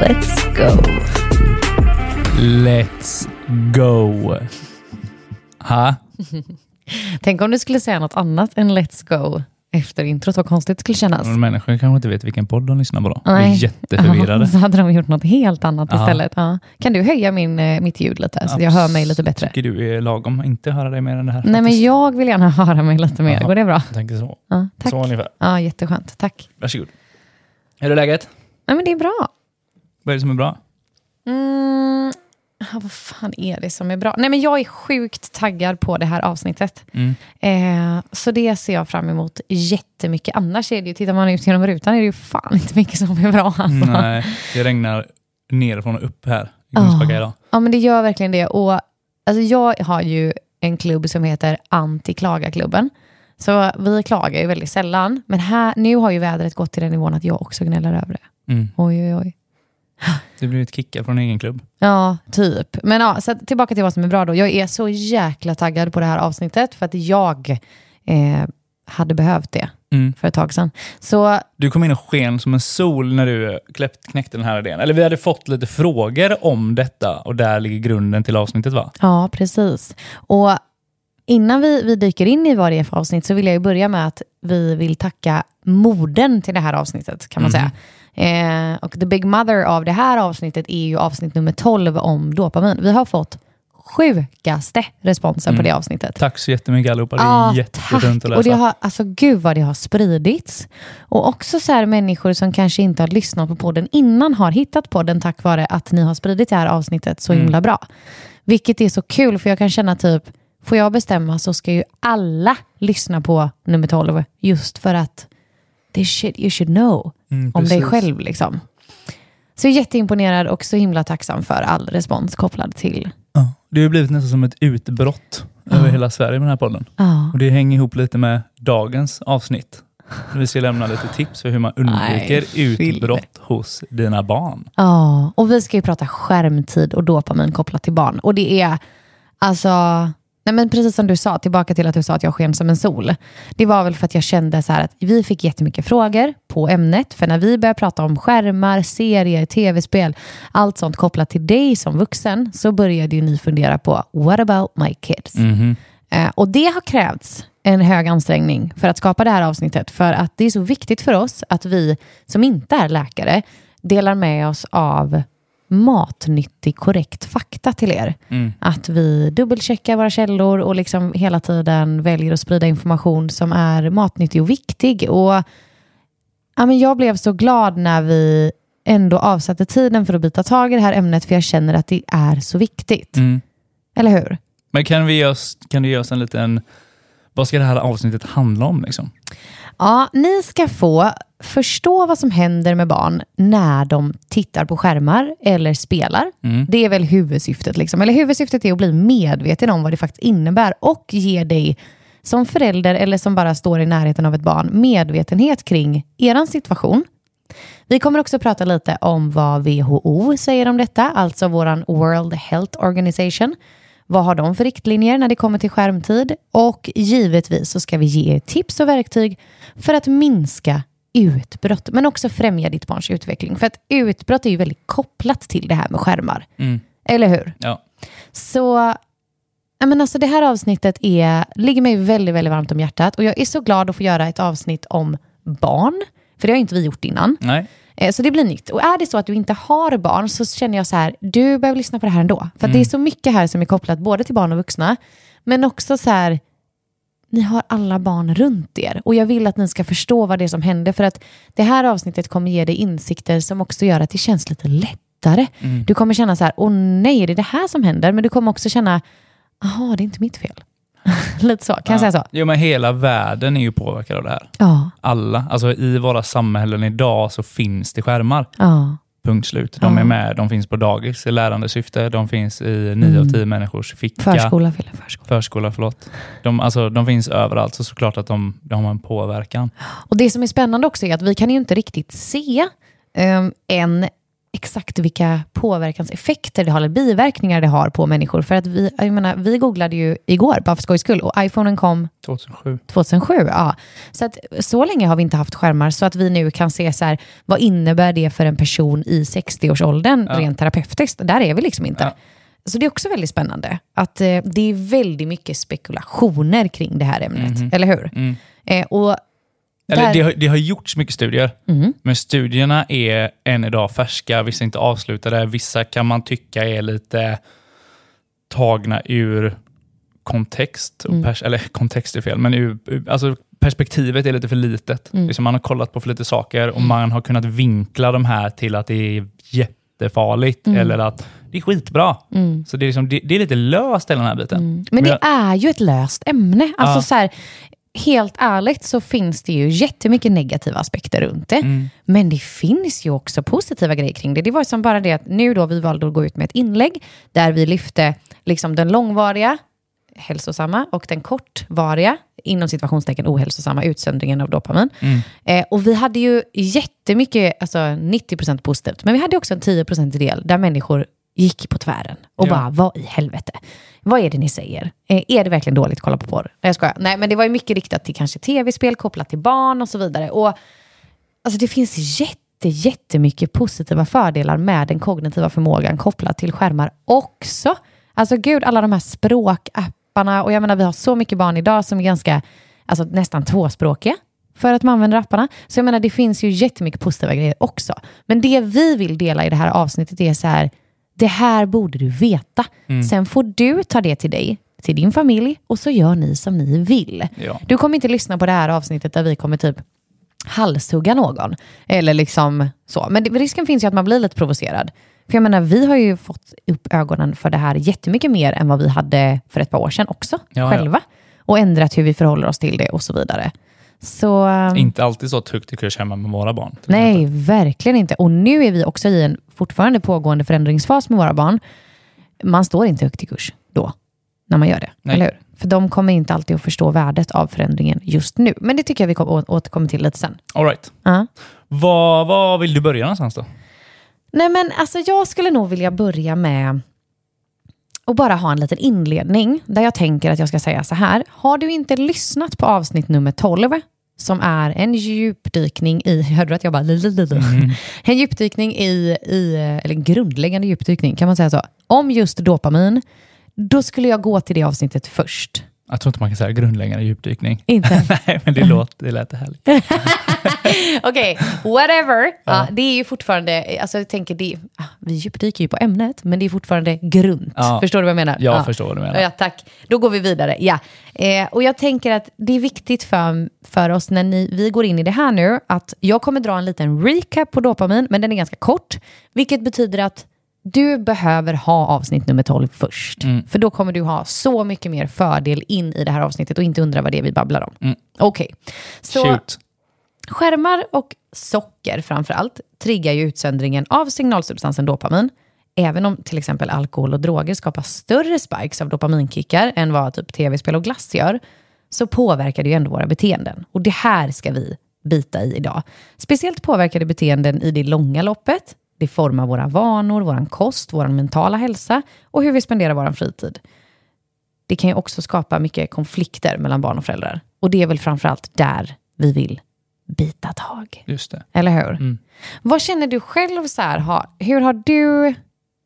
Let's go! Let's go! Ha? Tänk om du skulle säga något annat än let's go efter introt. Vad konstigt det skulle kännas. Men Människor kanske inte vet vilken podd de lyssnar på då. De är Nej. jätteförvirrade. Ja, så hade de gjort något helt annat Ja. istället. Ja. Kan du höja min, eh, mitt ljud lite så att jag hör mig lite bättre? Tycker du är lagom? Inte höra dig mer än det här. Nej, men jag vill gärna höra mig lite mer. Jaha. Går det bra? Jag tänker så. Ja, tack. Så ungefär. Ja, jätteskönt. Tack. Varsågod. Hur är läget? Nej, men det är bra. Vad är det som är bra? Mm, vad fan är det som är bra? Nej, men jag är sjukt taggad på det här avsnittet. Mm. Eh, så det ser jag fram emot jättemycket. Annars är det ju, tittar man ut genom rutan är det ju fan inte mycket som är bra. Alltså. Nej, det regnar nerifrån och upp här i. Kungsbacka idag. Ja, men det gör verkligen det. Och, alltså, jag har ju en klubb som heter Anti-klaga-klubben. Så vi klagar ju väldigt sällan. Men här, nu har ju vädret gått till den nivån att jag också gnäller över det. Mm. Oj, oj, oj. Du blivit kickad från egen klubb. Ja, typ. Men ja, så tillbaka till vad som är bra då. Jag är så jäkla taggad på det här avsnittet för att jag eh, hade behövt det Mm. för ett tag sedan. Så Du kom in och sken som en sol när du kläppt, knäckte den här idén. Eller vi hade fått lite frågor om detta och där ligger grunden till avsnittet va? ja, precis. Och innan vi, vi dyker in i vad det är för avsnitt så vill jag börja med att vi vill tacka morden till det här avsnittet kan man säga. Eh, och the big mother av det här avsnittet är ju avsnitt nummer 12 om dopamin. Vi har fått sjukaste responsen på det avsnittet. Tack så jättemycket allihopa. Det är Ja, jätteskönt att Och det läsa. har, alltså gud vad det har spridits. Och också så här människor som kanske inte har lyssnat på podden innan har hittat podden tack vare att ni har spridit det här avsnittet så Mm. himla bra. Vilket är så kul för jag kan känna typ, får jag bestämma så ska ju alla lyssna på nummer 12 just för att är shit you should know Mm, om dig själv liksom. Så jag är jätteimponerad och så himla tacksam för all respons kopplad till Ja, det har blivit nästan som ett utbrott över hela Sverige med den här podden. Ja. Och det hänger ihop lite med dagens avsnitt. Vi ska lämna lite tips för hur man undviker Nej, utbrott hos dina barn. Ja, och vi ska ju prata skärmtid och dopamin kopplat till barn. Och det är, alltså, nej men precis som du sa, tillbaka till att du sa att jag sken som en sol. Det var väl för att jag kände så att vi fick jättemycket frågor på ämnet. För när vi började prata om skärmar, serier, tv-spel, allt sånt kopplat till dig som vuxen, så började ju ni fundera på what about my kids? Mhm. Eh, och det har krävts en hög ansträngning för att skapa det här avsnittet. För att det är så viktigt för oss att vi som inte är läkare delar med oss av matnyttig, korrekt fakta till er. Mm. Att vi dubbelcheckar våra källor och liksom hela tiden väljer att sprida information som är matnyttig och viktig. Och, ja, men jag blev så glad när vi ändå avsatte tiden för att byta tag i det här ämnet för jag känner att det är så viktigt. Mm. Eller hur? Men kan, vi oss, kan du ge oss en liten... Vad ska det här avsnittet handla om? Liksom? Ja, ni ska få förstå vad som händer med barn när de tittar på skärmar eller spelar. Mm. Det är väl huvudsyftet. Liksom. Eller huvudsyftet är att bli medveten om vad det faktiskt innebär och ge dig som förälder eller som bara står i närheten av ett barn medvetenhet kring er situation. Vi kommer också prata lite om vad WHO säger om detta, alltså våran World Health Organization. Vad har de för riktlinjer när det kommer till skärmtid? Och givetvis så ska vi ge er tips och verktyg för att minska utbrott, men också främja ditt barns utveckling. För att utbrott är ju väldigt kopplat till det här med skärmar. Mm. Eller hur? Ja. Så men alltså det här avsnittet är, ligger mig väldigt, väldigt varmt om hjärtat. Och jag är så glad att få göra ett avsnitt om barn. För det har inte vi gjort innan. Nej. Eh, Så det blir nytt. Och är det så att du inte har barn så känner jag så här, du behöver lyssna på det här ändå. För att det är så mycket här som är kopplat både till barn och vuxna. Men också så här, ni har alla barn runt er. Och jag vill att ni ska förstå vad det är som händer. För att det här avsnittet kommer ge dig insikter som också gör att det känns lite lättare. Du kommer känna så här, åh nej, det är det här som händer. Men du kommer också känna, jaha, det är inte mitt fel. Lite så, kan jag säga så? Jo, men hela världen är ju påverkad av det här. Ja. Alla. Alltså i våra samhällen idag så finns det skärmar. ja. Punkt slut. De Ja. är med, de finns på dagis i lärande syfte, de finns i nio av tio människors ficka. Förskola, Fille, förskola. Förskola, förlåt. De, alltså, de finns överallt, så såklart att de, de har en påverkan. Och det som är spännande också är att vi kan ju inte riktigt se um, än exakt vilka påverkanseffekter det har, eller biverkningar det har på människor. För att vi, jag menar, vi googlade ju igår, bara för skojs skull, och iPhonen kom 2007. 2007. Ja. Så, att, så länge har vi inte haft skärmar, så att vi nu kan se så här, vad innebär det för en person i 60-årsåldern Ja. rent terapeutiskt. Där är vi liksom inte. Ja. Så det är också väldigt spännande. Att eh, det är väldigt mycket spekulationer kring det här ämnet, eller hur? Mm. Eh, och Eller det, har, det har gjorts mycket studier, Mm. men studierna är än idag färska, vissa är inte avslutade, vissa kan man tycka är lite tagna ur kontext. Mm. Pers, eller kontext är fel, men ur, alltså perspektivet är lite för litet. Mm. Liksom man har kollat på för lite saker och man har kunnat vinkla de här till att det är jättefarligt Mm. eller att det är skitbra. Så det är, liksom, det, det är lite löst hela den här biten. Men det jag- är ju ett löst ämne. Alltså Ja. så här, helt ärligt så finns det ju jättemycket negativa aspekter runt det. Mm. Men det finns ju också positiva grejer kring det. Det var som bara det att nu då vi valde att gå ut med ett inlägg där vi lyfte liksom den långvariga, hälsosamma och den kortvariga, inom situationstecken ohälsosamma utsöndringen av dopamin. Mm. Eh, och vi hade ju jättemycket, alltså 90% positivt, men vi hade också en 10% del där människor gick på tvären och Ja. bara, vad i helvete? Vad är det ni säger? Eh, är det verkligen dåligt att kolla på porr? Nej, jag skojar. Nej, men det var ju mycket riktat till kanske tv-spel kopplat till barn och så vidare. Och alltså, det finns jätte, jättemycket positiva fördelar med den kognitiva förmågan kopplat till skärmar också. Alltså gud, alla de här språkapparna. Och jag menar, vi har så mycket barn idag som är ganska, alltså nästan tvåspråkiga för att man använder apparna. Så jag menar, det finns ju jättemycket positiva grejer också. Men det vi vill dela i det här avsnittet är så här, det här borde du veta. Sen får du ta det till dig, till din familj och så gör ni som ni vill. Ja. Du kommer inte lyssna på det här avsnittet där vi kommer typ halshugga någon. Eller liksom så. Men risken finns ju att man blir lite provocerad. För jag menar, vi har ju fått upp ögonen för det här jättemycket mer än vad vi hade för ett par år sedan också, Ja, ja. själva. Och ändrat hur vi förhåller oss till det och så vidare. Så... ehm, Inte alltid så högt i kurs hemma med våra barn. Nej, verkligen inte. Och nu är vi också i en fortfarande pågående förändringsfas med våra barn. Man står inte högt i kurs då, när man gör det. Nej. Eller hur? För de kommer inte alltid att förstå värdet av förändringen just nu. Men det tycker jag vi återkommer till lite sen. All right. Vad, vad vill du börja någonstans då? Nej, men alltså jag skulle nog vilja börja med att bara ha en liten inledning där jag tänker att jag ska säga så här. Har du inte lyssnat på avsnitt nummer 12 som är en djupdykning i, hörde du att jag bara, en djupdykning i, i, eller en grundläggande djupdykning, kan man säga så, om just dopamin, då skulle jag gå till det avsnittet först. Jag tror inte man kan säga grundläggande djupdykning. Inte? Nej, men det, låter, det lät härligt. Okej, whatever. Ja, det är ju fortfarande, alltså jag tänker, det, ah, vi djupdyker ju på ämnet, men det är fortfarande grunt. Ja. Förstår du vad jag menar? Jag förstår vad du menar. Ja, tack. Då går vi vidare. Ja. Eh, och jag tänker att det är viktigt för, för oss när ni, vi går in i det här nu, att jag kommer dra en liten recap på dopamin, men den är ganska kort, vilket betyder att du behöver ha avsnitt nummer 12 först. Mm. För då kommer du ha så mycket mer fördel in i det här avsnittet och inte undra vad det är vi babblar om. Mm. Okej. Så Shoot. Skärmar och socker framför allt triggar ju utsöndringen av signalsubstansen dopamin. Även om till exempel alkohol och droger skapar större spikes av dopaminkickar än vad typ tv-spel och glass gör, så påverkar det ju ändå våra beteenden. Och det här ska vi bita i idag. Speciellt påverkar det beteenden i det långa loppet. Det formar våra vanor, vår kost, vår mentala hälsa och hur vi spenderar vår fritid. Det kan ju också skapa mycket konflikter mellan barn och föräldrar. Och det är väl framförallt där vi vill bita tag. Just det. Eller hur? Mm. Vad känner du själv så här? Har, hur har du,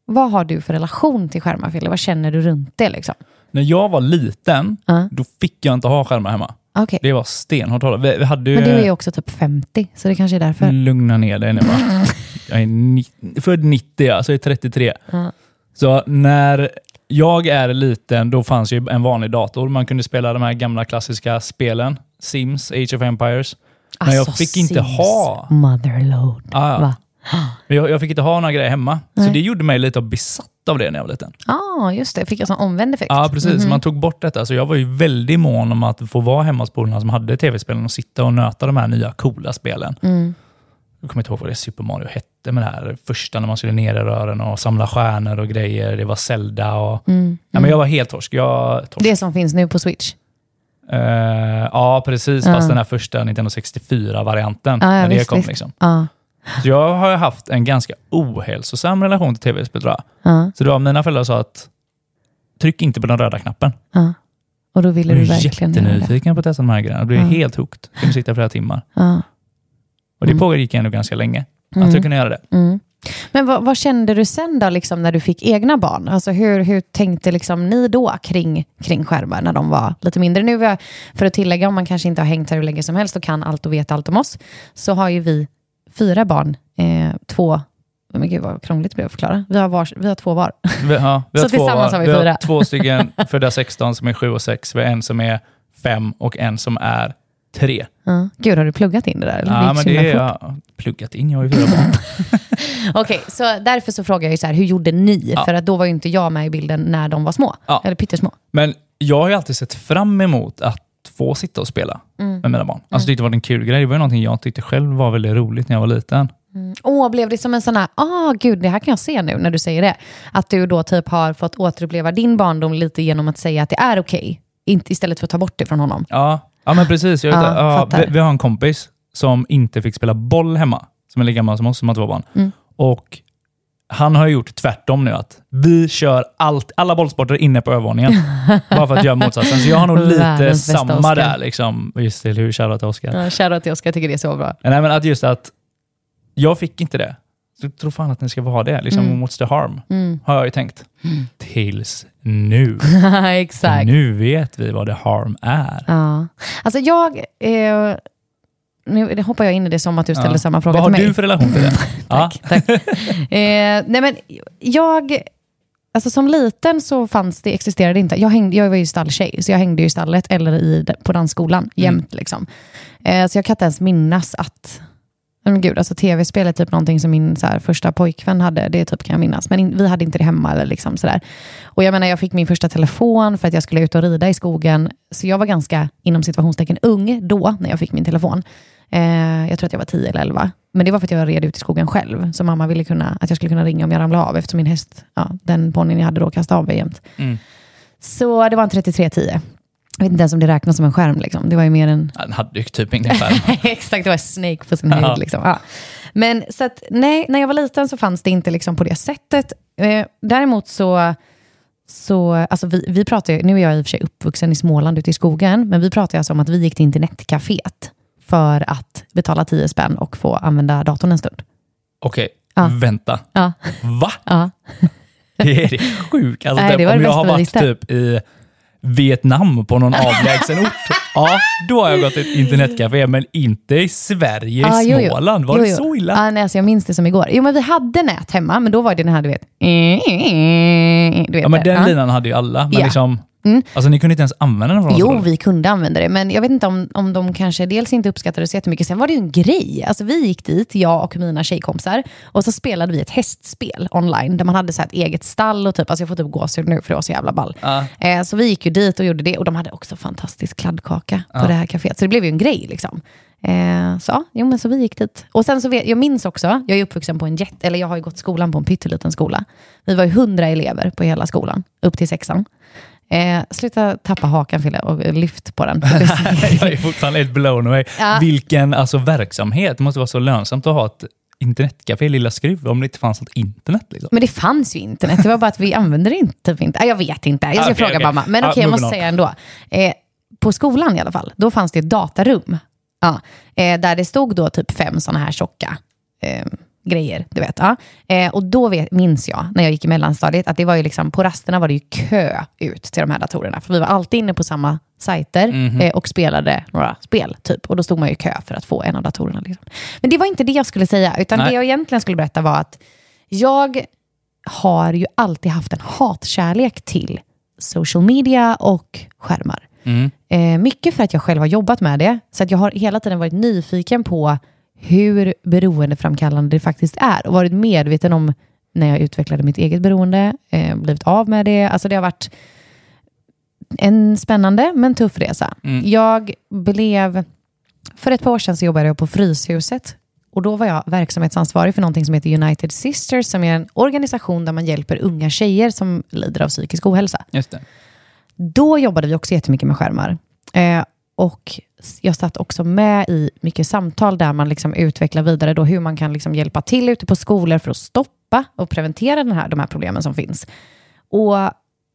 vad har du för relation till skärmar, Fille? Vad känner du runt det? Liksom? När jag var liten, Ja. då fick jag inte ha skärmar hemma. Okej. Det var stenhårt hållet. Vi, vi hade ju... Men du är ju också typ 50, så det kanske är därför. Lugna ner dig nu va. Jag är ni, född 90, alltså jag är 33. Ja. Så när jag är liten, då fanns ju en vanlig dator. Man kunde spela de här gamla klassiska spelen. Sims, Age of Empires. Men jag Alltså, fick inte Sims, ha... Motherload. Ah. Va? Jag, jag fick inte ha några grejer hemma. Så Nej. det gjorde mig lite besatt av det när jag var liten. Ja, ah, just det. Fick jag sån omvänd effekt. Ja, precis. Man tog bort detta. Så jag var ju väldigt mån om att få vara hemma hos polarna som hade tv-spelen och sitta och nöta de här nya coola spelen. Mm. Jag kommer inte ihåg vad det Super Mario hette med det här första när man skulle ner i rören och samla stjärnor och grejer. Det var Zelda och... Mm. Ja, men jag var helt torsk. Jag, torsk. Det som finns nu på Switch. Eh, ja, precis. Ja. Fast den här första Nintendo 64-varianten. Ja, ja, när det visst, kom. visst. Liksom. Så jag har haft en ganska ohälsosam relation till tv-spel tror jag. Ja. Så då mina föräldrar sa att tryck inte på den röda knappen. Och då ville Jag du verkligen göra det. jättenyfiken på att testa de här grejerna. Jag blev helt hooked. Jag kunde sitta i flera timmar. Och det Mm. pågick ändå ganska länge. Att Mm. jag kunde göra det. Mm. Men vad, vad kände du sen då, liksom, när du fick egna barn? Alltså, hur, hur tänkte liksom, ni då kring, kring skärmar när de var lite mindre? Nu, var- för att tillägga, om man kanske inte har hängt här hur länge som helst och kan allt och vet allt om oss, så har ju vi fyra barn. Eh, två, men gud vad krångligt det blev att förklara. Vi har, vars, vi har två var. Vi, ja, vi Så tillsammans har vi var. fyra. har två stycken födda 16 som är 7 och 6. Vi har en som är 5 och en som är 3. Ja. Gud, har du pluggat in det där? Eller? Ja, men det är jag pluggat in. Jag har ju fyra barn. Okej, så därför så frågar jag ju så här, hur gjorde ni? Ja. För att då var ju inte jag med i bilden när de var små. Ja. Eller pyttesmå. Men jag har ju alltid sett fram emot att få sitta och spela Mm. med mina barn. Alltså tyckte det var en kul grej. Det var ju någonting jag tyckte själv var väldigt roligt när jag var liten. Åh, blev det som en sån här, ah gud, det här kan jag se nu när du säger det. Att du då typ har fått återuppleva din barndom lite genom att säga att det är okej. Inte istället för att ta bort det från honom. Ja, ja men precis. Jag vet, Ja, ja, vi, vi har en kompis som inte fick spela boll hemma, som är lika gammal som oss, som har två barn. Mm. Och han har gjort tvärtom nu, att vi kör allt, alla bollsporter inne på övervåningen. bara för att göra motsatsen. Så jag har nog lite samma Oscar. där. Liksom. Just det, hur shoutout till Oskar. Ja, Shoutout till Oskar, jag tycker det är så bra. Nej, men att just att jag fick inte det. Jag tror fan att den ska vara det. Liksom, Mm. What's the harm? Mm. Har jag ju tänkt. Tills nu. Exakt. Nu vet vi vad the harm är. Ja. Alltså jag, eh, nu hoppar jag in i det som att du ställde Ja. samma fråga Vad har till mig. du för relation till det? ja. Tack. eh, nej men jag, alltså som liten så fanns det, existerade inte, jag, hängde, jag var ju stalltjej, så jag hängde i stallet eller i, på dansskolan jämt. Liksom. Eh, så jag kan inte ens minnas att, men gud, alltså tv-spel är typ någonting som min så här, första pojkvän hade, det typ kan jag minnas. Men in, vi hade inte det hemma eller liksom sådär. Och jag menar, jag fick min första telefon för att jag skulle ut och rida i skogen. Så jag var ganska, inom situationstecken, ung då när jag fick min telefon. Eh, jag tror att jag var 10 eller 11. Men det var för att jag red ut i skogen själv. Så mamma ville kunna, att jag skulle kunna ringa om jag ramlade av eftersom min häst, ja, den ponnyn jag hade då, kastade av mig jämt. Mm. Så det var en 3310. Jag vet inte ens om det räknas som en skärm. Liksom. Det var ju mer en... Den hade ju typ ingen skärm. Exakt, det var Snake på sin Ja. höjd. Liksom. Ja. Men så att, nej, när jag var liten så fanns det inte liksom på det sättet. Eh, däremot så, så alltså vi, vi pratar ju, nu är jag i och för sig uppvuxen i Småland ute i skogen, men vi pratar alltså om att vi gick till internetcaféet för att betala 10 spänn och få använda datorn en stund. Okej, Ja. vänta. Ja. Va? Ja. Det är det sjukt. Alltså, om jag har varit typ i Vietnam på någon avlägsen ort, ja, då har jag gått ett internetcafé, men inte i Sverige, i Ah, jo. Småland. Var Jo, det jo. så illa? Ah, nej, alltså jag minns det som igår. Jo, men vi hade nät hemma, men då var det den här, du vet. Du vet Ja, men det. den Ja. linan hade ju alla. Men Ja. liksom, Mm. alltså, ni kunde inte ens använda den. Jo, vi kunde använda det, men jag vet inte om, om de kanske dels inte uppskattade det så jättemycket. Sen var det ju en grej. Alltså, vi gick dit, jag och mina tjejkompisar, och så spelade vi ett hästspel online, där man hade så ett eget stall och typ, alltså jag får typ gåshud nu för det var så jävla ball. Ja. Eh, så vi gick ju dit och gjorde det, och de hade också fantastisk kladdkaka på det här kaféet. Så det blev ju en grej liksom. Eh, så jo, men så vi gick dit. Och sen så vet, jag minns också, jag är uppvuxen på en jet, eller jag har ju gått skolan på en pytteliten skola. Vi var ju hundra elever på hela skolan, upp till sexan. Eh, sluta tappa hakan Fille och lyft på den. Jag är fortfarande helt blown away. Ja. Vilken alltså, verksamhet. Det måste vara så lönsamt att ha ett internetcafé i Lilla Skruv om det inte fanns något internet. Liksom. Men det fanns ju internet, det var bara att vi använde det inte. Typ inte. Ah, Jag vet inte, jag ska Okej, fråga okej. mamma. Men Ja, okej, jag moving måste säga ändå. Eh, på skolan i alla fall, då fanns det ett datarum. Ja, eh, där det stod då typ fem sådana här tjocka eh, grejer. Du vet, ja. eh, och då vet, minns jag, när jag gick i mellanstadiet, att det var ju liksom, på rasterna var det ju kö ut till de här datorerna. För vi var alltid inne på samma sajter Mhm. eh, och spelade några spel. typ. Och då stod man ju i kö för att få en av datorerna. Liksom. Men det var inte det jag skulle säga, utan Nej. det jag egentligen skulle berätta var att jag har ju alltid haft en hatkärlek till social media och skärmar. Mm. Eh, mycket för att jag själv har jobbat med det. Så att jag har hela tiden varit nyfiken på hur beroendeframkallande det faktiskt är. Och varit medveten om när jag utvecklade mitt eget beroende, eh, blivit av med det. Alltså det har varit en spännande men tuff resa. Mm. Jag blev, för ett par år sedan så jobbade jag på Fryshuset och då var jag verksamhetsansvarig för någonting som heter United Sisters, som är en organisation där man hjälper unga tjejer som lider av psykisk ohälsa. Just det. Då jobbade vi också jättemycket med skärmar. Eh, och jag satt också med i mycket samtal där man liksom utvecklar vidare då hur man kan liksom hjälpa till ute på skolor för att stoppa och preventera den här, de här problemen som finns. Och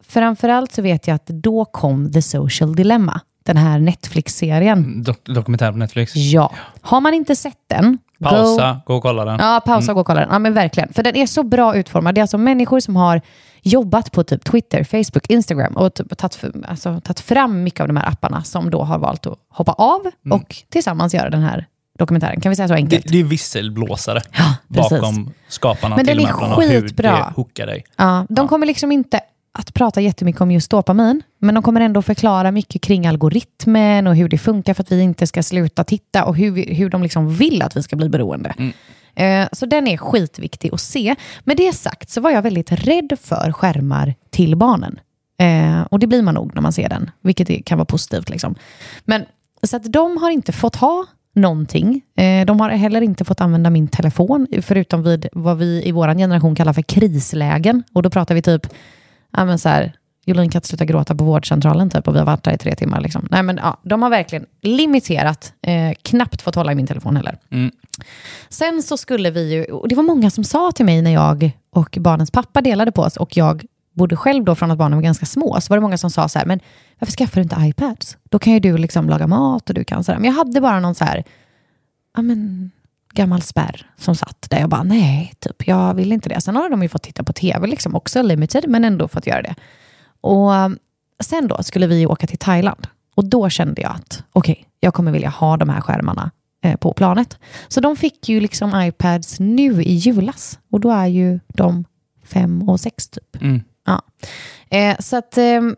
framförallt så vet jag att då kom The Social Dilemma, den här Netflix-serien. Dok- dokumentär på Netflix. Ja. Har man inte sett den, Pausa, gå och kolla den. Ja, pausa och gå och kolla den. Ja, men verkligen. För den är så bra utformad. Det är alltså människor som har jobbat på typ Twitter, Facebook, Instagram och typ tagit, alltså, tagit fram mycket av de här apparna som då har valt att hoppa av och tillsammans göra den här dokumentären. Kan vi säga så Det, enkelt? det är visselblåsare Ja, bakom skaparna Men den de är och hur skitbra. det hookar dig. Ja, de kommer liksom inte att prata jättemycket om just dopamin, men de kommer ändå förklara mycket kring algoritmen och hur det funkar för att vi inte ska sluta titta och hur, vi, hur de liksom vill att vi ska bli beroende. Eh, Så den är skitviktig att se. Med det sagt så var jag väldigt rädd för skärmar till barnen. Eh, och det blir man nog när man ser den, vilket kan vara positivt. Liksom. Men, så att de har inte fått ha någonting. Eh, de har heller inte fått använda min telefon, förutom vid vad vi i vår generation kallar för krislägen. Och då pratar vi typ, ja men så här, Jolin kan inte sluta gråta på vårdcentralen typ och vi har varit där i tre timmar. Liksom. Nej, men, ja, de har verkligen limiterat, eh, knappt fått hålla i min telefon heller. Mm. Sen så skulle vi ju, och det var många som sa till mig när jag och barnens pappa delade på oss och jag bodde själv då från att barnen var ganska små, så var det många som sa så här, men varför skaffar du inte iPads? Då kan ju du liksom laga mat och du kan så här. Men jag hade bara någon så här, ja men gammal spärr som satt där jag bara, nej, typ, jag vill inte det. Sen har de ju fått titta på tv, liksom, också limited, men ändå fått göra det. Och um, sen då skulle vi åka till Thailand. Och då kände jag att, okej, jag kommer vilja ha de här skärmarna eh, på planet. Så de fick ju liksom iPads nu i julas. Och då är ju de fem och sex typ. Mm. Ja. Eh, så att ehm,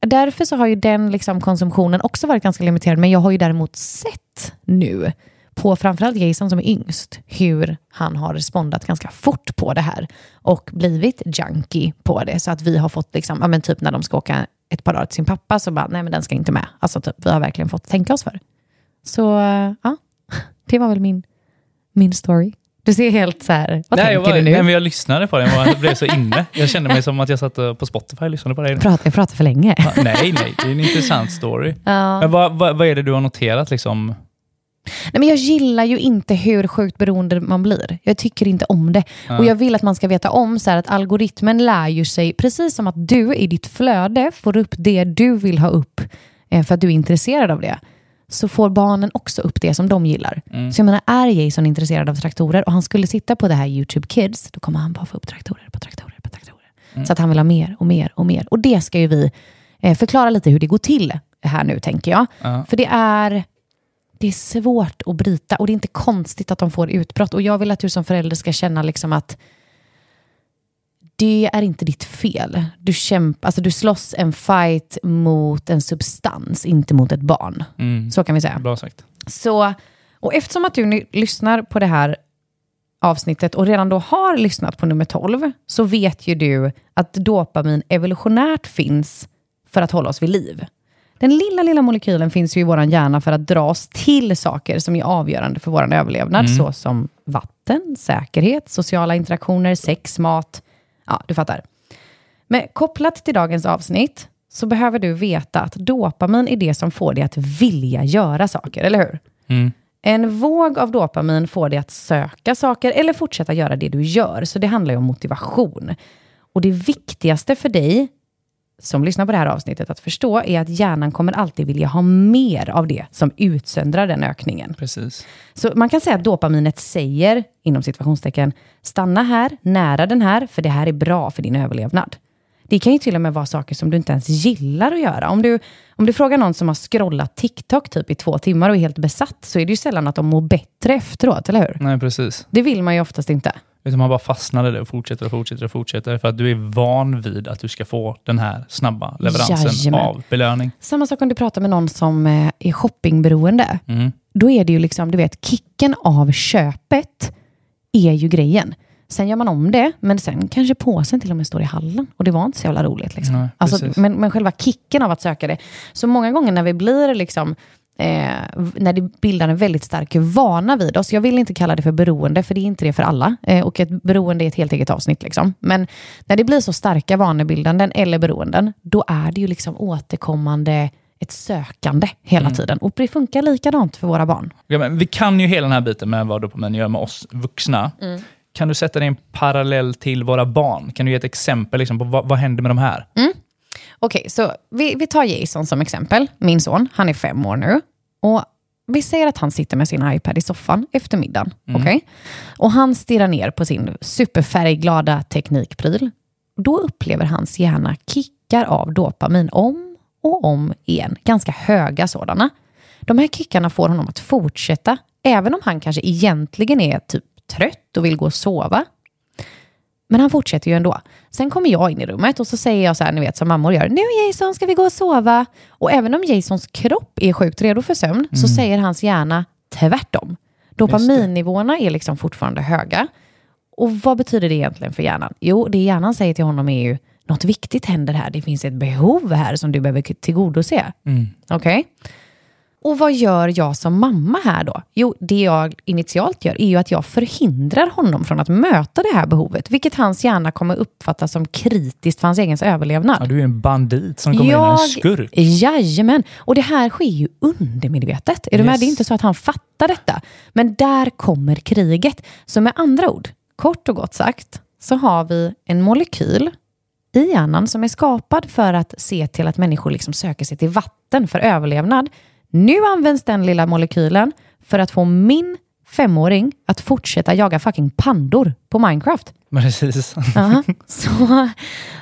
därför så har ju den liksom konsumtionen också varit ganska limiterad. Men jag har ju däremot sett nu på framförallt Jason som är yngst, hur han har respondat ganska fort på det här och blivit junkie på det. Så att vi har fått, liksom, ja, men typ när de ska åka ett par dagar till sin pappa, så bara, nej men den ska inte med. Alltså typ, vi har verkligen fått tänka oss för. Så eh, ja, det var väl min, min story. Du ser helt så här, vad Nej, jag, tänker var, du nu? nej, men jag lyssnade på den jag blev så inne. Jag kände mig som att jag satt eh, på Spotify och lyssnade på dig. Pratar, jag pratar för länge. Ja, Nej, nej, det är en intressant story. Ja. Men vad, vad, vad är det du har noterat? Liksom? Nej, men jag gillar ju inte hur sjukt beroende man blir. Jag tycker inte om det. Och jag vill att man ska veta om så att algoritmen lär ju sig, precis som att du i ditt flöde får upp det du vill ha upp eh, för att du är intresserad av det, så får barnen också upp det som de gillar. Så jag menar, är Jason intresserad av traktorer och han skulle sitta på det här YouTube Kids, då kommer han bara få upp traktorer på traktorer på traktorer. Så att han vill ha mer och mer och mer. Och det ska ju vi eh, förklara lite hur det går till här nu, tänker jag. Ja. För det är det är svårt att bryta och det är inte konstigt att de får utbrott. Och jag vill att du som förälder ska känna liksom att det är inte ditt fel. Du, kämp, alltså du slåss en fight mot en substans, inte mot ett barn. Mm. Så kan vi säga. Bra sagt. Så, och eftersom att du lyssnar på det här avsnittet och redan då har lyssnat på nummer 12, så vet ju du att dopamin evolutionärt finns för att hålla oss vid liv. Den lilla, lilla molekylen finns ju i vår hjärna för att dra oss till saker som är avgörande för vår överlevnad, såsom vatten, säkerhet, sociala interaktioner, sex, mat. Ja, du fattar. Men kopplat till dagens avsnitt så behöver du veta att dopamin är det som får dig att vilja göra saker, eller hur? Mm. En våg av dopamin får dig att söka saker eller fortsätta göra det du gör. Så det handlar ju om motivation. Och det viktigaste för dig som lyssnar på det här avsnittet att förstå är att hjärnan kommer alltid vilja ha mer av det som utsöndrar den ökningen. Precis. Så man kan säga att dopaminet säger, inom situationstecken, stanna här, nära den här, för det här är bra för din överlevnad. Det kan ju till och med vara saker som du inte ens gillar att göra. Om du, om du frågar någon som har scrollat TikTok typ i två timmar och är helt besatt, så är det ju sällan att de mår bättre efteråt, eller hur? Nej, precis. Det vill man ju oftast inte. Utan man bara fastnar det och fortsätter och fortsätter och fortsätter för att du är van vid att du ska få den här snabba leveransen Jajamän. av belöning. Samma sak om du pratar med någon som eh, är shoppingberoende. Mm. Då är det ju liksom, du vet, kicken av köpet är ju grejen. Sen gör man om det, men sen kanske påsen till och med står i hallen. Och det var inte så jävla roligt. Liksom. Nej, alltså, men, men själva kicken av att söka det. Så många gånger när vi blir liksom Eh, när det bildar en väldigt stark vana vid oss. Jag vill inte kalla det för beroende, för det är inte det för alla. Eh, och ett beroende är ett helt eget avsnitt. Liksom. Men när det blir så starka vanebildanden eller beroenden, då är det ju liksom återkommande ett sökande hela Mm. tiden. Och det funkar likadant för våra barn. Ja, men vi kan ju hela den här biten med vad dopamin gör med oss vuxna. Mm. Kan du sätta det i en parallell till våra barn? Kan du ge ett exempel liksom, på vad, vad händer med de här? Okej, så vi, vi tar Jason som exempel. Min son, han är fem år nu. Och vi säger att han sitter med sin iPad i soffan efter middagen. okej? Och han stirrar ner på sin superfärgglada teknikpryl. Då upplever hans hjärna kickar av dopamin om och om igen. Ganska höga sådana. De här kickarna får honom att fortsätta, även om han kanske egentligen är typ trött och vill gå och sova. Men han fortsätter ju ändå. Sen kommer jag in i rummet och så säger jag så här, ni vet som mammor gör. Nu Jason ska vi gå och sova. Och även om Jasons kropp är sjukt redo för sömn så säger hans hjärna tvärtom. Dopaminnivåerna är liksom fortfarande höga. Och vad betyder det egentligen för hjärnan? Jo, det hjärnan säger till honom är ju något viktigt händer här. Det finns ett behov här som du behöver tillgodose. Okej? Och vad gör jag som mamma här då? Jo, det jag initialt gör är ju att jag förhindrar honom från att möta det här behovet, vilket hans hjärna kommer uppfatta som kritiskt för hans egen överlevnad. Ja, du är en bandit som kommer in och är en skurk. Jajamän. Och det här sker ju undermedvetet. Är du med? Yes. Det är inte så att han fattar detta. Men där kommer kriget. Så med andra ord, kort och gott sagt, så har vi en molekyl i hjärnan som är skapad för att se till att människor liksom söker sig till vatten för överlevnad. Nu används den lilla molekylen för att få min femåring att fortsätta jaga fucking pandor på Minecraft. Precis. Ja, så,